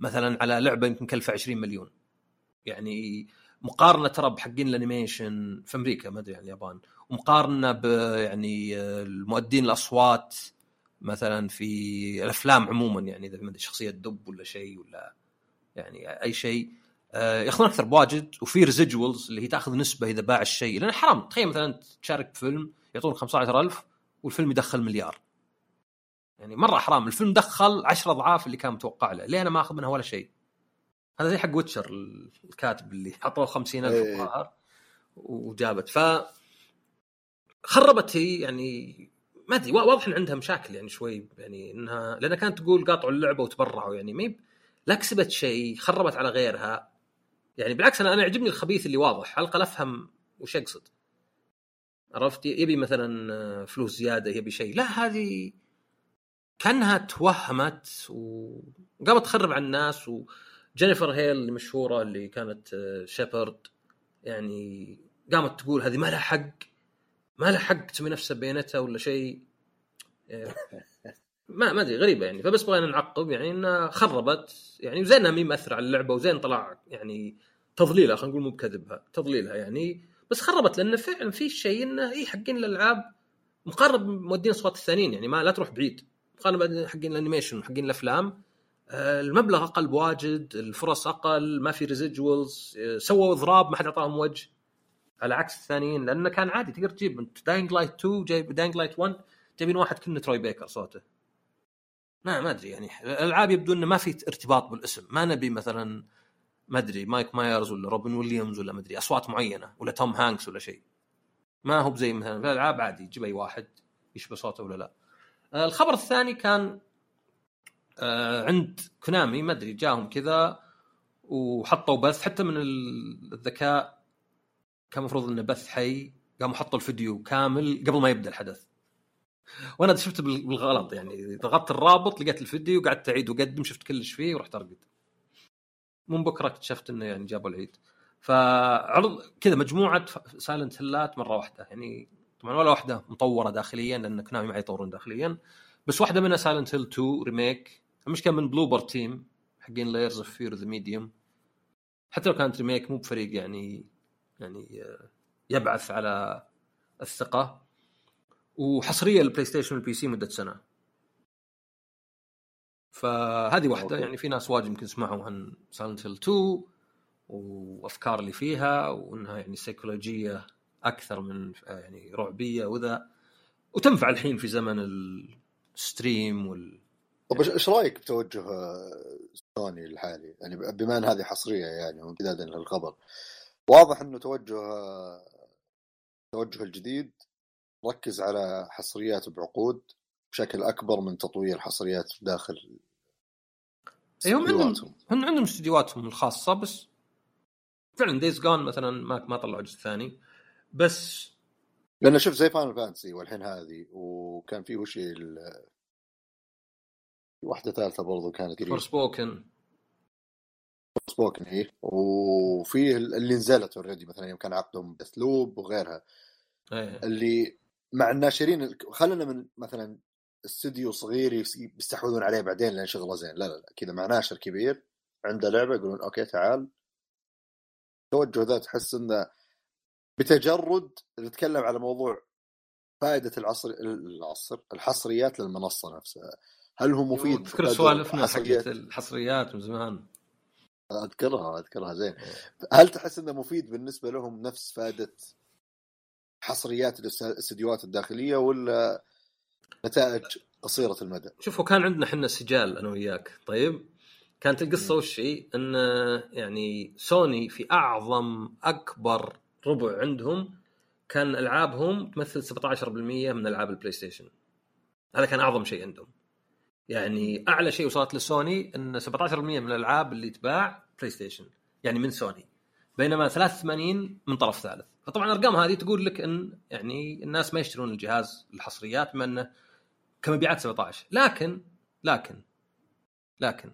مثلا على لعبة يمكن كلفها 20 مليون. يعني مقارنة ترى بحقين ال animation في أمريكا ما أدري عن اليابان ومقارنة ب يعني المؤدين الأصوات مثلا في الأفلام عموما يعني إذا ما أدري شخصية دب ولا شيء ولا يعني أي شيء آه، يأخذون أكثر بواجد وفي residuals اللي هي تأخذ نسبة إذا باع الشيء لأن حرام. تخيل مثلا تشارك بفيلم يعطونك 15000 والفيلم يدخل مليار. يعني مرة حرام. الفيلم دخل 10 أضعاف اللي كان متوقع له. ليه أنا ما أخذ منها ولا شيء؟ هذا زي حق ويتشر الكاتب اللي حطوه 50000 إيه. الظاهر وجابت. ف خربت هي يعني ما أدري وا- واضح إن عندها مشاكل يعني شوي يعني إنها لأنها كانت تقول قاطعوا اللعبة وتبرعوا يعني ما لا كسبت شيء خربت على غيرها. يعني بالعكس أنا أنا يعجبني الخبيث اللي واضح على الأقل أفهم وش يقصد. عرفت؟ يبي مثلا آه، فلوس زيادة يبي شيء. لا هذه كأنها توهمت وقامت تخرب على الناس وجينيفر هيل اللي مشهورة اللي كانت آه، شيبرد يعني قامت تقول هذه ما لها حق. ما لها حق تسمي نفسها بينتها ولا شيء. آه، ما ما أدري غريبة يعني. فبس بغينا نعقب يعني انها خربت. يعني وزين إنها مي مأثرة على اللعبة وزين طلع يعني تضليلها خلينا نقول مو بكذبها تضليلها يعني. بس خربت لأن فعلا في شيء إنه اي حقين الألعاب مقارنة بمؤدين أصوات الثانيين يعني ما لا تروح بعيد. مقارنة حقين ال animation وحقين الأفلام. آه، المبلغ أقل بواجد الفرص أقل ما في residuals سووا اضراب ما حد أعطاهم وجه. على عكس الثانيين لأنه كان عادي تقدر تجيب أنت Dying Light 2 جايب Dying Light 1 جايبين واحد كنا تروي بيكر صوته. ما ما أدري يعني الألعاب يبدو إنه ما في ارتباط بالاسم. ما نبي مثلا ما أدري مايك مايرز ولا روبن ويليامز ولا ما أدري أصوات معينة ولا توم هانكس ولا شيء. ما هو بزي مثلا في الألعاب عادي تجيب أي واحد يشبه صوته ولا لا. آه، الخبر الثاني كان آه، عند Konami ما أدري جاهم كذا وحطوا بث. حتى من ال- الذكاء كان المفروض إنه بث حي قاموا حطوا الفيديو كامل قبل ما يبدأ الحدث. وأنا بال- بالغلط يعني. ضغطت الرابط لقيت الفيديو وقعدت أعيد وأقدم شفت كل شي فيه ورحت أرقد. من بكرة اكتشفت إنه يعني جابوا العيد. فعرض كذا مجموعة Silent Hill ات مرة واحدة. يعني طبعا ولا واحدة مطورة داخليا لأن Konami ما يطورون داخليا. بس واحدة منها Silent Hill 2 remake المشكلة من Bloober Team حقين Layers of Fear The Medium حتى لو كانت remake مو بفريق يعني يعني آه، يبعث على الثقة. وحصرية لل PlayStation وال PC مدة سنة. فهذه واحدة. يعني في ناس واجد يمكن سمعوا عن Silent Hill 2 وأفكار اللي فيها وإنها يعني سيكولوجيه أكثر من آه، يعني رعبية وذا. وتنفع الحين في زمن ال stream وال طب إيش- إيش رأيك بتوجه آه، سوني الحالي؟ يعني بما ان هذه حصرية يعني وامتدادا للخبر واضح إنه توجه آه، توجه الجديد ركز على حصريات بعقود بشكل أكبر من تطوير حصريات داخل أي هم عندهم. هم عندهم استديوهاتهم الخاصة بس فعلا Days Gone مثلا ما ما طلعوا جزء ثاني بس لأن شوف زي Final Fantasy والحين هذه وكان في وش واحدة ثالثة برضو كانت For قريب spoken spoken هي وفي اللي نزلت already مثلا يوم كان عقدهم ب Deathloop وغيرها. إيه. اللي مع الناشرين ال- خلنا من مثلا استوديو صغير يس- بيستحوذون عليه بعدين لأن شغلة زين لا لا لا. كذا مع ناشر كبير عنده لعبة يقولون okay تعال. توجه ذا تحس إنه بتجرد نتكلم على موضوع فائدة العصر العصر الحصريات للمنصة نفسها. هل هو مفيد؟ تذكر سوالفنا؟ حقت الحصريات من زمان. أذكرها أذكرها زين. هل تحس إنه مفيد بالنسبة لهم نفس فائدة حصريات الأستديوهات الداخلية ولا نتائج قصيرة المدى؟ شوفوا كان عندنا إحنا سجال أنا وياك. طيب كانت القصة وش هي؟ إن يعني سوني في أعظم أكبر ربع عندهم كان ألعابهم تمثل 17% من ألعاب ال PlayStation هذا كان أعظم شيء عندهم. يعني أعلى شيء وصلت لسوني إن 17% من الألعاب اللي تباع PlayStation يعني من سوني. بينما 83 من طرف ثالث. فطبعا الأرقام هذه تقول لك إن يعني الناس ما يشترون الجهاز الحصريات بما إنه كمبيعات 17 لكن لكن لكن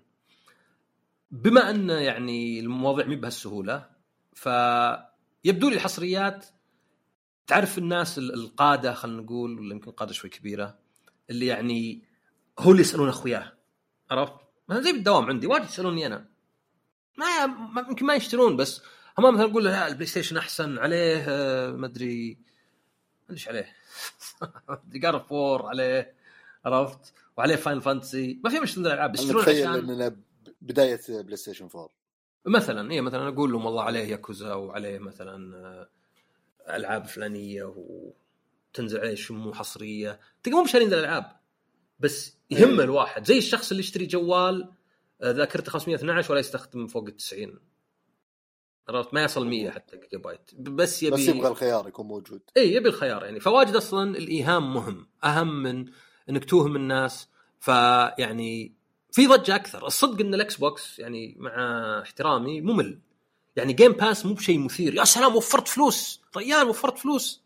بما إن يعني المواضيع مي بهالسهولة فيبدو لي الحصريات تعرف الناس القادة خلينا نقول ولا يمكن قادة شوي كبيرة اللي يعني هو اللي يسألون أخوياه عرفت؟ مثلا زي بالدوام عندي واجد يسألوني أنا. ما يمكن ما يشترون بس هم مثلا يقول لا ال PlayStation أحسن عليه آه، ما أدري ما أدري إيش عليه. God of War عليه عرفت؟ وعليه Final Fantasy ما في مشكلة الالعاب يشترون عشان إننا بداية PlayStation 4 مثلا اي مثلا أقول لهم والله عليه ياكوزا وعليه مثلا آه، ألعاب فلانية وتنزل عليه Shenmue حصرية. تلقى مو شارين الألعاب. بس يهم الواحد. زي الشخص اللي يشتري جوال آه، ذاكرته 512 ولا يستخدم فوق ال 90 عرفت؟ ما يصل 100 حتى جيجا بايت بس يبي بس يبغى الخيار يكون موجود. اي يبي الخيار يعني. فواجد أصلا الإيهام مهم. أهم من إنك توهم الناس. فيعني في ضجة أكثر. الصدق إن ال Xbox يعني مع احترامي ممل. يعني Game Pass مو بشيء مثير. يا سلام وفرت فلوس. ريال وفرت فلوس.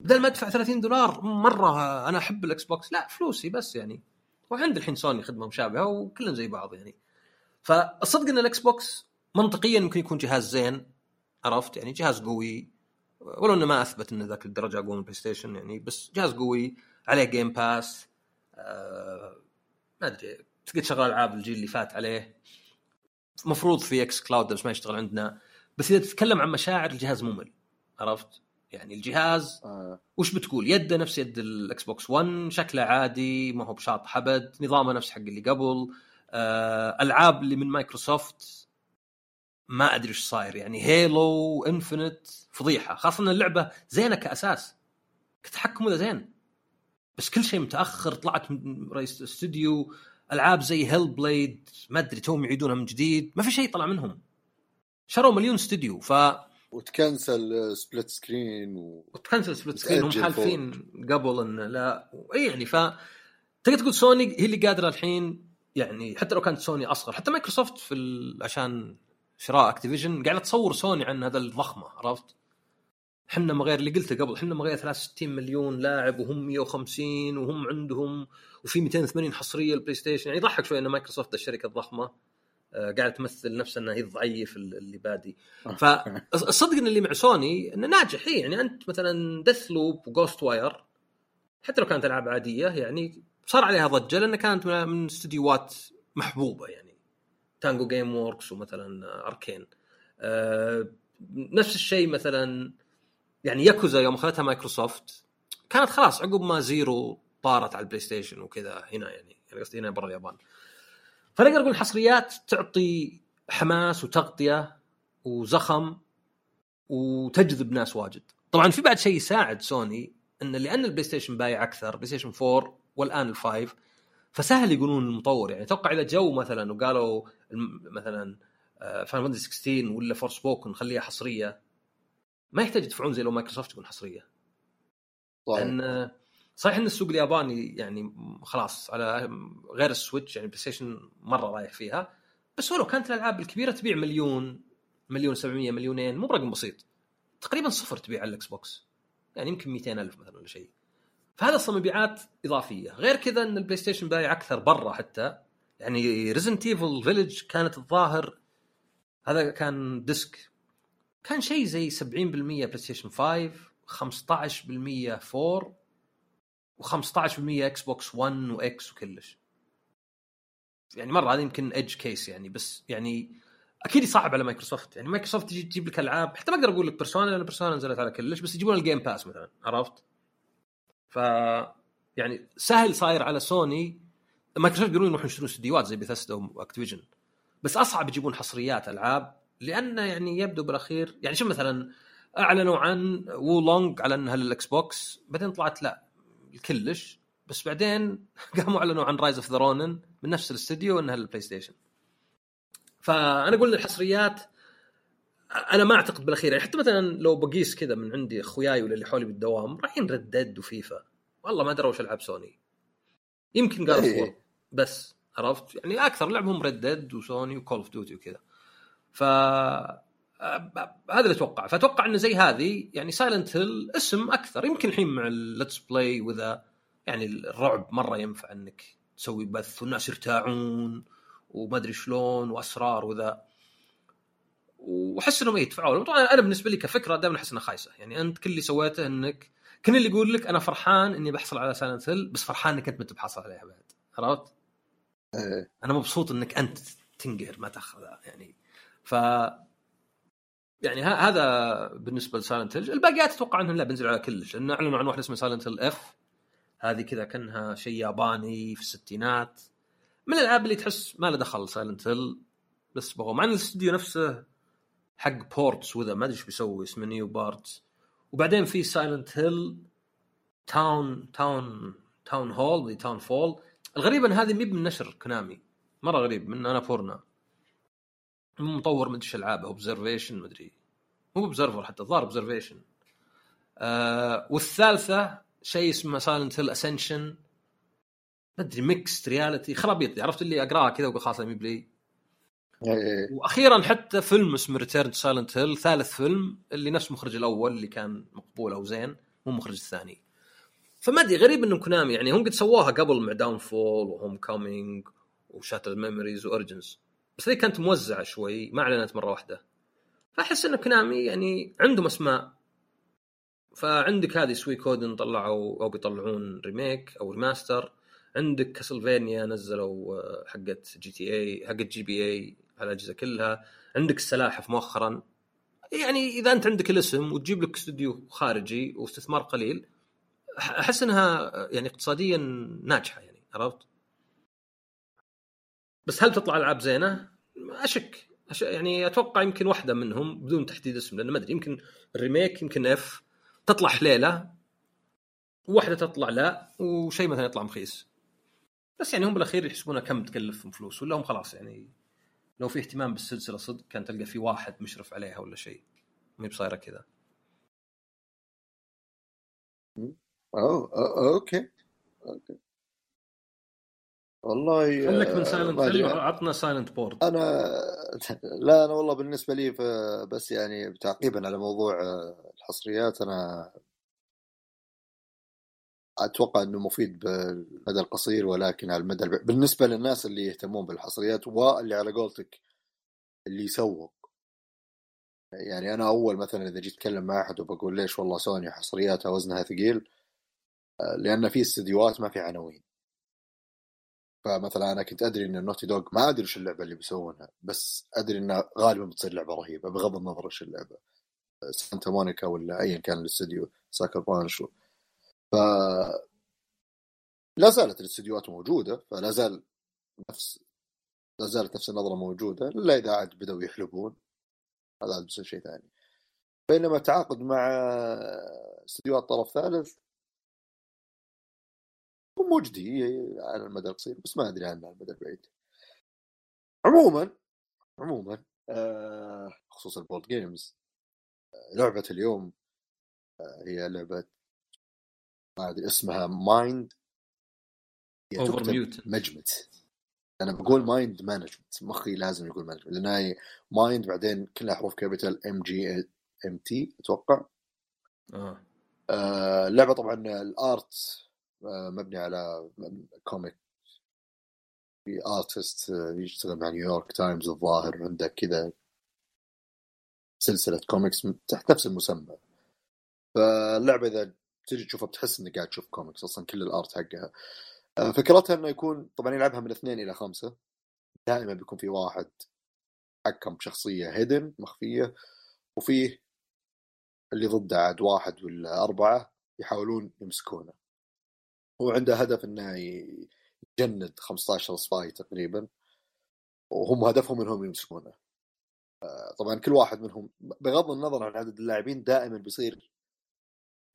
بدل ما ادفع 30 دولار مرة أنا أحب ال Xbox لا فلوسي بس يعني. وعند الحين سوني خدمة مشابهة وكلهم زي بعض يعني. فالصدق إن ال Xbox منطقيا ممكن يكون جهاز زين عرفت؟ يعني جهاز قوي. ولو إنه ما أثبت إنه ذاك الدرجة أقوى من ال PlayStation يعني بس جهاز قوي عليه Game Pass آه ما أدري تقدر تشغل ألعاب الجيل اللي فات عليه. مفروض في xCloud بس ما يشتغل عندنا. بس إذا تتكلم عن مشاعر الجهاز ممل عرفت؟ يعني الجهاز آه. وش بتقول؟ يده نفس يد ال Xbox One شكله عادي ما هو بشاط حبد نظامه نفس حق اللي قبل. آه ألعاب اللي من مايكروسوفت ما أدري إيش صاير. يعني Halo Infinite فضيحة. خاصة إن اللعبة زينة كأساس. كتحكم ذا زين. بس كل شيء متأخر طلعت من رئيس استوديو ألعاب زي Hellblade ما أدري توهم يعيدونها من جديد. ما في شيء طلع منهم. شروا مليون استوديو ف وتكنسل split screen و... وتكنسل split screen هم حالفين قبل انه لا اي يعني ف تقدر تقول سوني هي اللي قادرة الحين يعني حتى لو كانت سوني أصغر حتى مايكروسوفت في ال... عشان شراء Activision قاعدة تصور سوني عن هذا الضخمة عرفت؟ إحنا ما غير اللي قلته قبل إحنا ما غير 63 مليون لاعب وهم 150 وهم عندهم وفي 280 حصرية ال PlayStation يعني يضحك شوي إن مايكروسوفت الشركة الضخمة قاعدة تمثل نفسها انها هي الضعيف اللي بادي. فالصدق إن اللي مع سوني إنه ناجح هي يعني أنت مثلا Deathloop و Ghostwire حتى لو كانت ألعاب عادية يعني صار عليها ضجة لانها كانت من استديوهات محبوبة يعني Tango Gameworks ومثلا Arkane أه نفس الشيء مثلا يعني ياكوزا يوم اخذتها مايكروسوفت كانت خلاص عقب ما Zero طارت على البلاي ستيشن وكذا هنا يعني يعني قصدي هنا برا اليابان. فنقدر نقول الحصريات تعطي حماس وتغطية وزخم وتجذب ناس واجد. طبعا في بعد شيء يساعد سوني إن لأن البلاي ستيشن بايع أكثر بلاي ستيشن 4 والآن ال Five فسهل يقولون المطور. يعني أتوقع إذا جو مثلا وقالوا مثلا Final Fantasy 16 ولا Forspoken نخليها حصرية ما يحتاج يدفعون زي لو مايكروسوفت تكون حصرية. طيب. لأن صحيح إن السوق الياباني يعني خلاص على غير السويتش يعني بلاي ستيشن مرة رايح فيها بس ولو كانت الألعاب الكبيرة تبيع مليون مليون 700 مليونين مو برقم بسيط. تقريبا صفر تبيع على الإكس بوكس. يعني يمكن 200 ألف مثلا ولا شيء. فهذا أصلا مبيعات إضافية. غير كذا إن البلاي ستيشن بايع أكثر برا حتى. يعني Resident Evil Village كانت الظاهر. هذا كان disk. كان شيء زي 70% بلاي ستيشن 5 15% 4 و15% إكس بوكس 1 وإكس وكلش. يعني مرة هذا يمكن edge case يعني بس يعني أكيد يصعب على مايكروسوفت. يعني مايكروسوفت تجي تجيب لك ألعاب حتى ما أقدر أقول لك Persona لأن Persona نزلت على كلش بس يجيبون ال Game Pass مثلا عرفت؟ ف يعني سهل صاير على سوني مايكروسوفت يقولون يروحون يشترون استديوهات زي Bethesda و Activision بس أصعب يجيبون حصريات ألعاب لأنه يعني يبدو بالأخير يعني شوف مثلا أعلنوا عن Wo Long على إنها للاكس بوكس بعدين طلعت لا. كلش بس بعدين قاموا أعلنوا عن Rise of the Ronin من نفس الاستديو إنها للبلاي ستيشن فأنا أقول الحصريات أنا ما أعتقد بالأخير يعني حتى مثلا لو بقيس كذا من عندي أخوياي ولا اللي حولي بالدوام رايحين Red Dead وفيفا. والله ما دروا وش العاب سوني يمكن قالوا إيه. بس عرفت؟ يعني أكثر لعبهم Red Dead وسوني و Call of Duty وكذا. ف هذا اللي أتوقع. فأتوقع إنه زي هذه يعني Silent Hill اسم أكثر. يمكن الحين مع ال let's play وذا يعني الرعب مرة ينفع إنك تسوي بث والناس يرتاعون وما أدري شلون وأسرار وذا. وأحس إنهم يدفعوا طبعا أنا بالنسبة لي كفكرة دائما أحس إنها خايسة. يعني أنت كل اللي سويته إنك كل اللي يقول لك أنا فرحان إني بحصل على Silent Hill بس فرحان إنك أنت ما بحصل عليها بعد. عرفت؟ إيه. أنا مبسوط إنك أنت تنقهر ما تأخذها. يعني ف يعني هذا بالنسبة ل Silent Hill الباقيات أتوقع إنهم لا بينزلوا على كلش. لأن أعلنوا عن واحدة اسمها Silent Hill f هذه كذا كأنها شيء ياباني في الستينات. من الألعاب اللي تحس ما له دخل Silent Hill بس بغوا. مع إن الاستوديو نفسه حق ports وذا ما أدري إيش بيسوي اسمه NeoBards وبعدين في Silent Hill Town Town Townhall Townfall الغريب إن هذه مي نشر كونامي مرة غريب من Annapurna مطور مدري إيش العابه Observation مدري مو Observer حتى الظاهر Observation آه والثالثة شيء اسمه Silent Hill Ascension ما أدري mixed reality خرابيط. عرفت اللي أقراها كذا وأقول خلاص بلي إيه. وأخيرا حتى فيلم اسمه Return Silent Hill ثالث فيلم اللي نفس مخرج الأول اللي كان مقبول أو زين مو مخرج الثاني. فما أدري غريب انهم كونامي يعني هم قد سووها قبل مع Downpour و Homecoming و Shattered Memories و Origins بس ذي كانت موزعة شوي ما أعلنت مرة واحدة. فأحس إن كونامي يعني عندهم أسماء. فعندك هذه Suikoden طلعوا أو بيطلعون remake أو remaster. عندك Castlevania نزلوا آه، حقت GTA حقت GBA على الاجهزه كلها. عندك السلاحف مؤخرا. يعني إذا أنت عندك الاسم وتجيب لك استوديو خارجي واستثمار قليل أحس إنها يعني اقتصاديا ناجحة يعني عرفت؟ بس هل تطلع ألعاب زينة؟ أشك. أش... يعني أتوقع يمكن واحدة منهم بدون تحديد اسم لأن ما أدري يمكن ال remake يمكن f. تطلع حليله وواحدة تطلع لا وشيء مثلا يطلع مخيس. بس يعني هم بالأخير يحسبونها كم تكلفهم فلوس ولا هم خلاص يعني لو في اهتمام بالسلسلة صدق كان تلقى في واحد مشرف عليها ولا شيء ما هي بصايرة كذا. أوه، أوكي. أوكي. والله خليك من آه، سايلنت أدري. هيل عطنا سايلنت بورد أنا لا أنا والله بالنسبة لي بس يعني تعقيبا على موضوع آه، الحصريات أنا أتوقع إنه مفيد بالمدى القصير ولكن على المدى البعيد. بالنسبة للناس اللي يهتمون بالحصريات واللي على قولتك اللي يسوق. يعني أنا أول مثلا إذا جيت أتكلم مع أحد وبقول ليش والله سوني حصرياتها وزنها ثقيل آه، لأن في استديوهات ما في عناوين. فمثلا أنا كنت أدري إن النوتي دوغ ما أدري وش اللعبة اللي بيسوونها بس أدري إنها غالبا بتصير لعبة رهيبة بغض النظر وش اللعبة. Santa Monica ولا ايا كان الاستديو Sucker Punch ف لا زالت الاستديوهات موجودة فلا زال نفس لا زالت نفس النظرة موجودة إلا إذا عاد بدأوا يحلبون. هذا بيصير شيء ثاني. بينما التعاقد مع استديوهات طرف ثالث مجدي على المدى القصير بس ما أدري عنه على المدى البعيد. عموما عموما آه خصوص ال board games آه، لعبة اليوم آه هي لعبة ما أدري اسمها Mind over MGMT أنا بقول Mind Management مخي لازم يقول management لأن هي Mind بعدين كلها حروف capital MGMT أتوقع. آه. آه، اللعبة طبعا ال art آه، مبني على comic في artist آه، يشتغل مع نيويورك تايمز الظاهر عنده كذا سلسلة كوميكس تحت نفس المسمى. فاللعبة إذا تجي تشوفها بتحس إنك قاعد تشوف كوميكس أصلا كل ال art حقها. آه، فكرتها إنه يكون طبعا يلعبها من اثنين إلى خمسة. دائما بيكون في واحد حكم بشخصيه hidden مخفية وفيه اللي ضده عاد واحد ولا أربعة يحاولون يمسكونه. هو عنده هدف إنه يجند 15 spy تقريبا وهم هدفهم إنهم يمسكونه. طبعا كل واحد منهم بغض النظر عن عدد اللاعبين دائما بيصير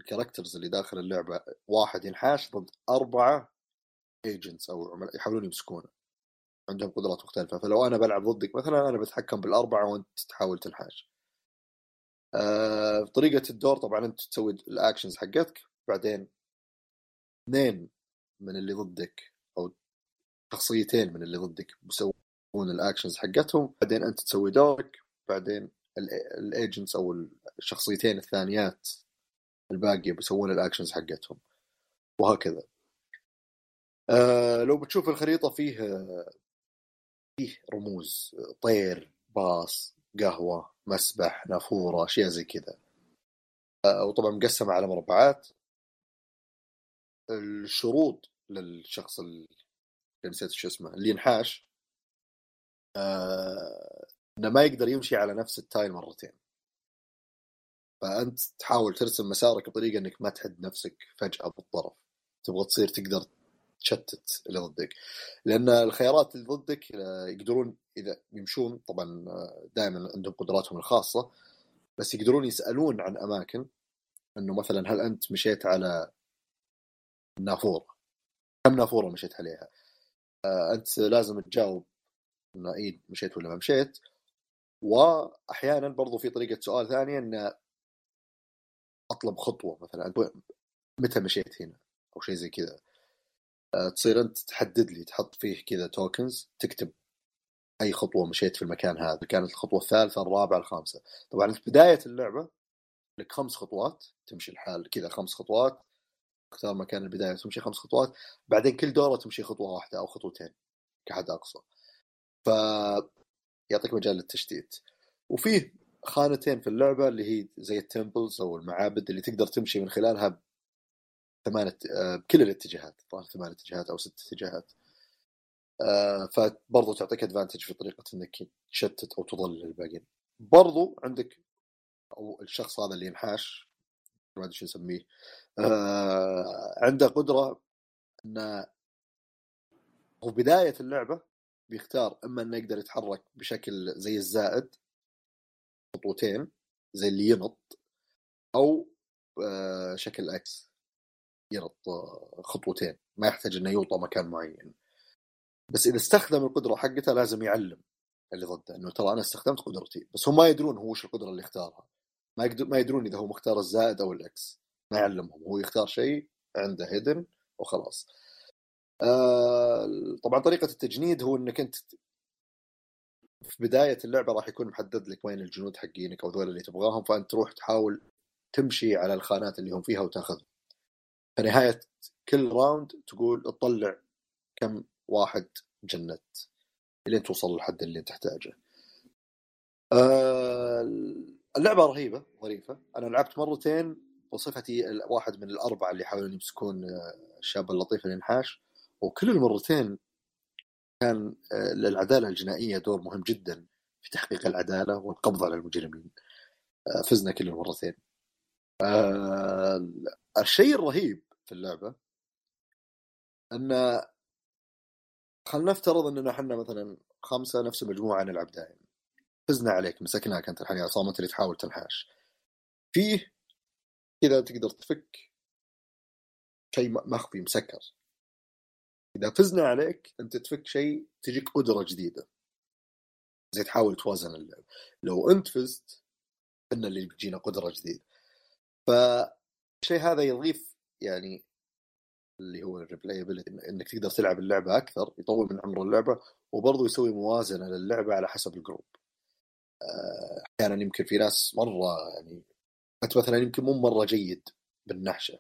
ال characters اللي داخل اللعبة واحد ينحاش ضد أربعة agents أو يحاولون يمسكونه. عندهم قدرات مختلفة. فلو أنا بلعب ضدك مثلا أنا بتحكم بالأربعة وأنت تحاول تنحاش. آه طريقة الدور طبعا أنت تسوي ال actions حقتك بعدين اثنين من اللي ضدك أو شخصيتين من اللي ضدك بيسوون ال actions حقتهم. بعدين أنت تسوي دورك بعدين ال agents أو الشخصيتين الثانيات الباقية بيسوون ال actions حقتهم. وهكذا. آه لو بتشوف الخريطة فيه فيه رموز طير باص قهوة مسبح نافورة أشياء زي كذا. آه وطبعا مقسمة على مربعات. الشروط للشخص اللي نسيت شو اسمه اللي ينحاش. آه إنه ما يقدر يمشي على نفس التايل مرتين. فأنت تحاول ترسم مسارك بطريقة إنك ما تحد نفسك فجأة بالطرف. تبغى تصير تقدر تشتت اللي ضدك. لأن الخيارات اللي ضدك آه، يقدرون إذا يمشون طبعا آه، دائما عندهم قدراتهم الخاصة بس يقدرون يسألون عن أماكن. إنه مثلا هل أنت مشيت على نافورة. كم نافورة مشيت عليها؟ آه، أنت لازم تجاوب انه اي مشيت ولا ما مشيت. واحيانا برضو في طريقة سؤال ثانية انه أطلب خطوة مثلا. متى مشيت هنا؟ أو شيء زي كذا. آه، تصير أنت تحدد لي تحط فيه كذا توكنز تكتب أي خطوة مشيت في المكان هذا. كانت الخطوة الثالثة الرابعة الخامسة. طبعا في بداية اللعبة لك خمس خطوات تمشي الحال كذا خمس خطوات. تختار مكان البداية تمشي خمس خطوات بعدين كل دورة تمشي خطوة واحدة أو خطوتين كحد أقصى. ف يعطيك مجال للتشتيت. وفيه خانتين في اللعبة اللي هي زي التمبلز أو المعابد اللي تقدر تمشي من خلالها ثمانية آه، بكل الاتجاهات طبعا ثمان اتجاهات أو ست اتجاهات. آه، فبرضو تعطيك ادفانتج في طريقة إنك تشتت أو تضلل الباقيين. برضو عندك أو الشخص هذا اللي ينحاش ما أدري شو نسميه. آه عنده قدرة إنه هو بداية اللعبة بيختار إما إنه يقدر يتحرك بشكل زي الزائد خطوتين زي اللي ينط أو آه شكل إكس ينط خطوتين. ما يحتاج إنه يوطى مكان معين. بس إذا استخدم القدرة حقته لازم يعلم اللي ضده. إنه ترى أنا استخدمت قدرتي بس هم ما يدرون هو وش القدرة اللي اختارها. ما يقدر ما يدرون إذا هو مختار الزائد أو الإكس. ما يعلمهم. هو يختار شيء عنده هيدن وخلاص. آه طبعا طريقة التجنيد هو إنك أنت في بداية اللعبة راح يكون محدد لك وين الجنود حقينك أو ذول اللي تبغاهم فأنت تروح تحاول تمشي على الخانات اللي هم فيها وتاخذهم في نهاية كل راوند تقول تطلع كم واحد جند لين توصل للحد اللي تحتاجه. آه اللعبة رهيبة ظريفة. أنا لعبت مرتين بصفتي واحد من الأربعة اللي يحاولون يمسكون آه، الشاب اللطيف الانحاش وكل المرتين كان آه، للعدالة الجنائية دور مهم جدا في تحقيق العدالة والقبض على المجرمين. آه، فزنا كل المرتين. الشيء الرهيب في اللعبة أن خلينا نفترض أننا إحنا مثلا خمسة نفس المجموعه نلعب دائما. فزنا عليك مسكناك أنت الحين عصام أنت اللي تحاول تنحاش. فيه كذا تقدر تفك شيء مخفي مسكر. إذا فزنا عليك أنت تفك شيء تجيك قدره جديدة. زي تحاول توازن اللعب لو أنت فزت إن اللي بيجينا قدره جديده فالشيء هذا يضيف يعني اللي هو الريبلايبلتي إنك تقدر تلعب اللعبة أكثر يطول من عمر اللعبة وبرضه يسوي موازنة للعبة على حسب الجروب أحيانا يمكن في ناس مرة يعني انت مثلا يمكن مو مرة جيد بالنحشة.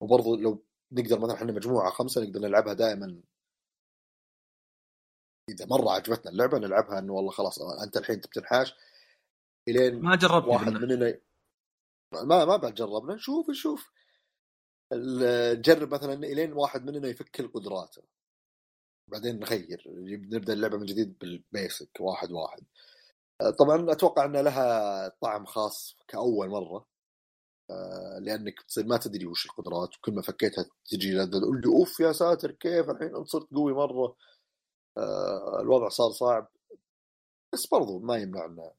وبرضه لو نقدر مثلا إحنا مجموعة خمسة نقدر نلعبها دائما. إذا مرة عجبتنا اللعبة نلعبها إنه والله خلاص أنت الحين تبتنحاش إلين ما جربت واحد مننا ما ما بعد جربنا نشوف نشوف نجرب مثلا إلين واحد مننا يفك القدرات. بعدين نغير. نبدأ اللعبة من جديد بالبيسك واحد واحد. طبعا أتوقع ان لها طعم خاص كأول مرة آه، لأنك تصير ما تدري وش القدرات وكل ما فكيتها تجي تقول لي أوف يا ساتر كيف الحين انت صرت قوي مرة آه، الوضع صار صعب بس برضو ما يمنع إنه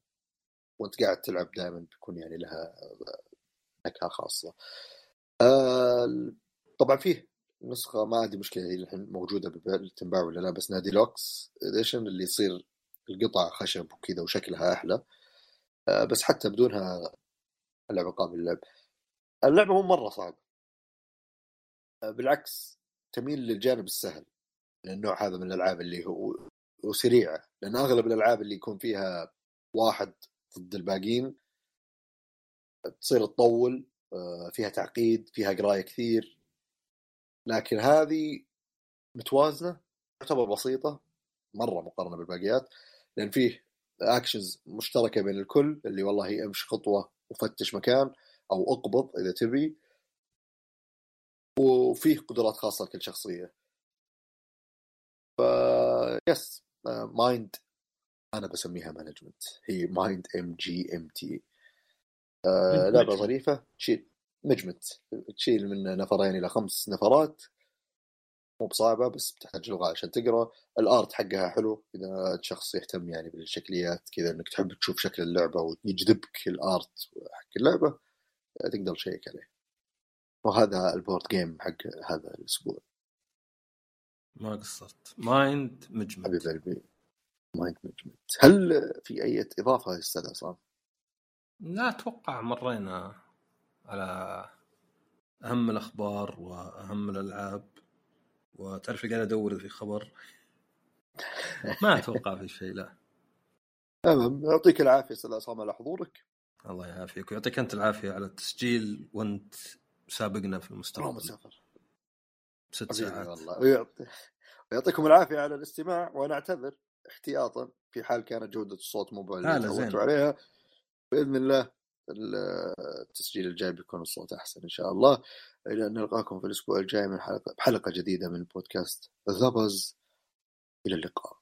وأنت قاعد تلعب دائما بيكون يعني لها نكهة خاصة. آه طبعا فيه نسخة ما عندي مشكلة هي الحين موجودة تنباع ولا لا بس deluxe edition اللي يصير القطع خشب وكذا وشكلها أحلى. آه بس حتى بدونها اللعبة قابله للعب. اللعبة مو مرة صعبة. آه بالعكس تميل للجانب السهل. النوع هذا من الألعاب اللي هو وسريعة. لأن أغلب الألعاب اللي يكون فيها واحد ضد الباقيين تصير تطول آه، فيها تعقيد فيها قراية كثير. لكن هذه متوازنة تعتبر بسيطة مرة مقارنة بالباقيات. لأن فيه اكشنز مشتركة بين الكل اللي والله امشي خطوة وفتش مكان أو اقبض إذا تبي. وفيه قدرات خاصة لكل شخصية. ف yes Mind أنا بسميها Management هي Mind MGMT لعبة ظريفة تشيل MGMT تشيل من نفرين إلى خمس نفرات. مو بصعبة بس بتحتاج لغة عشان تقرأ. ال art حقها حلو إذا شخص يهتم يعني بالشكليات كذا إنك تحب تشوف شكل اللعبة ويجذبك ال art حق اللعبة تقدر تشيك عليه. وهذا ال board game حق هذا الأسبوع. ما قصرت. Mind MGMT. حبيب قلبي Mind MGMT. هل في أي إضافة يا أستاذ عصام؟ لا أتوقع مرينا على أهم الأخبار وأهم الألعاب. وتعرف قاعد أدور في خبر؟ ما أتوقع في شيء لا. تمام. يعطيك العافية أستاذ عصام على حضورك. الله يعافيك ويعطيك أنت العافية على التسجيل وأنت سابقنا في المستقبل. مسافر. ست ساعات. والله. ويعطي... ويعطيكم العافية على الاستماع وأنا أعتذر احتياطا في حال كانت جودة الصوت مو اللي تعودتوا عليها. بإذن الله. التسجيل الجاي بيكون الصوت أحسن إن شاء الله. إلى أن نلقاكم في الأسبوع الجاي من حلقه بحلقة جديدة من بودكاست ذا إلى اللقاء.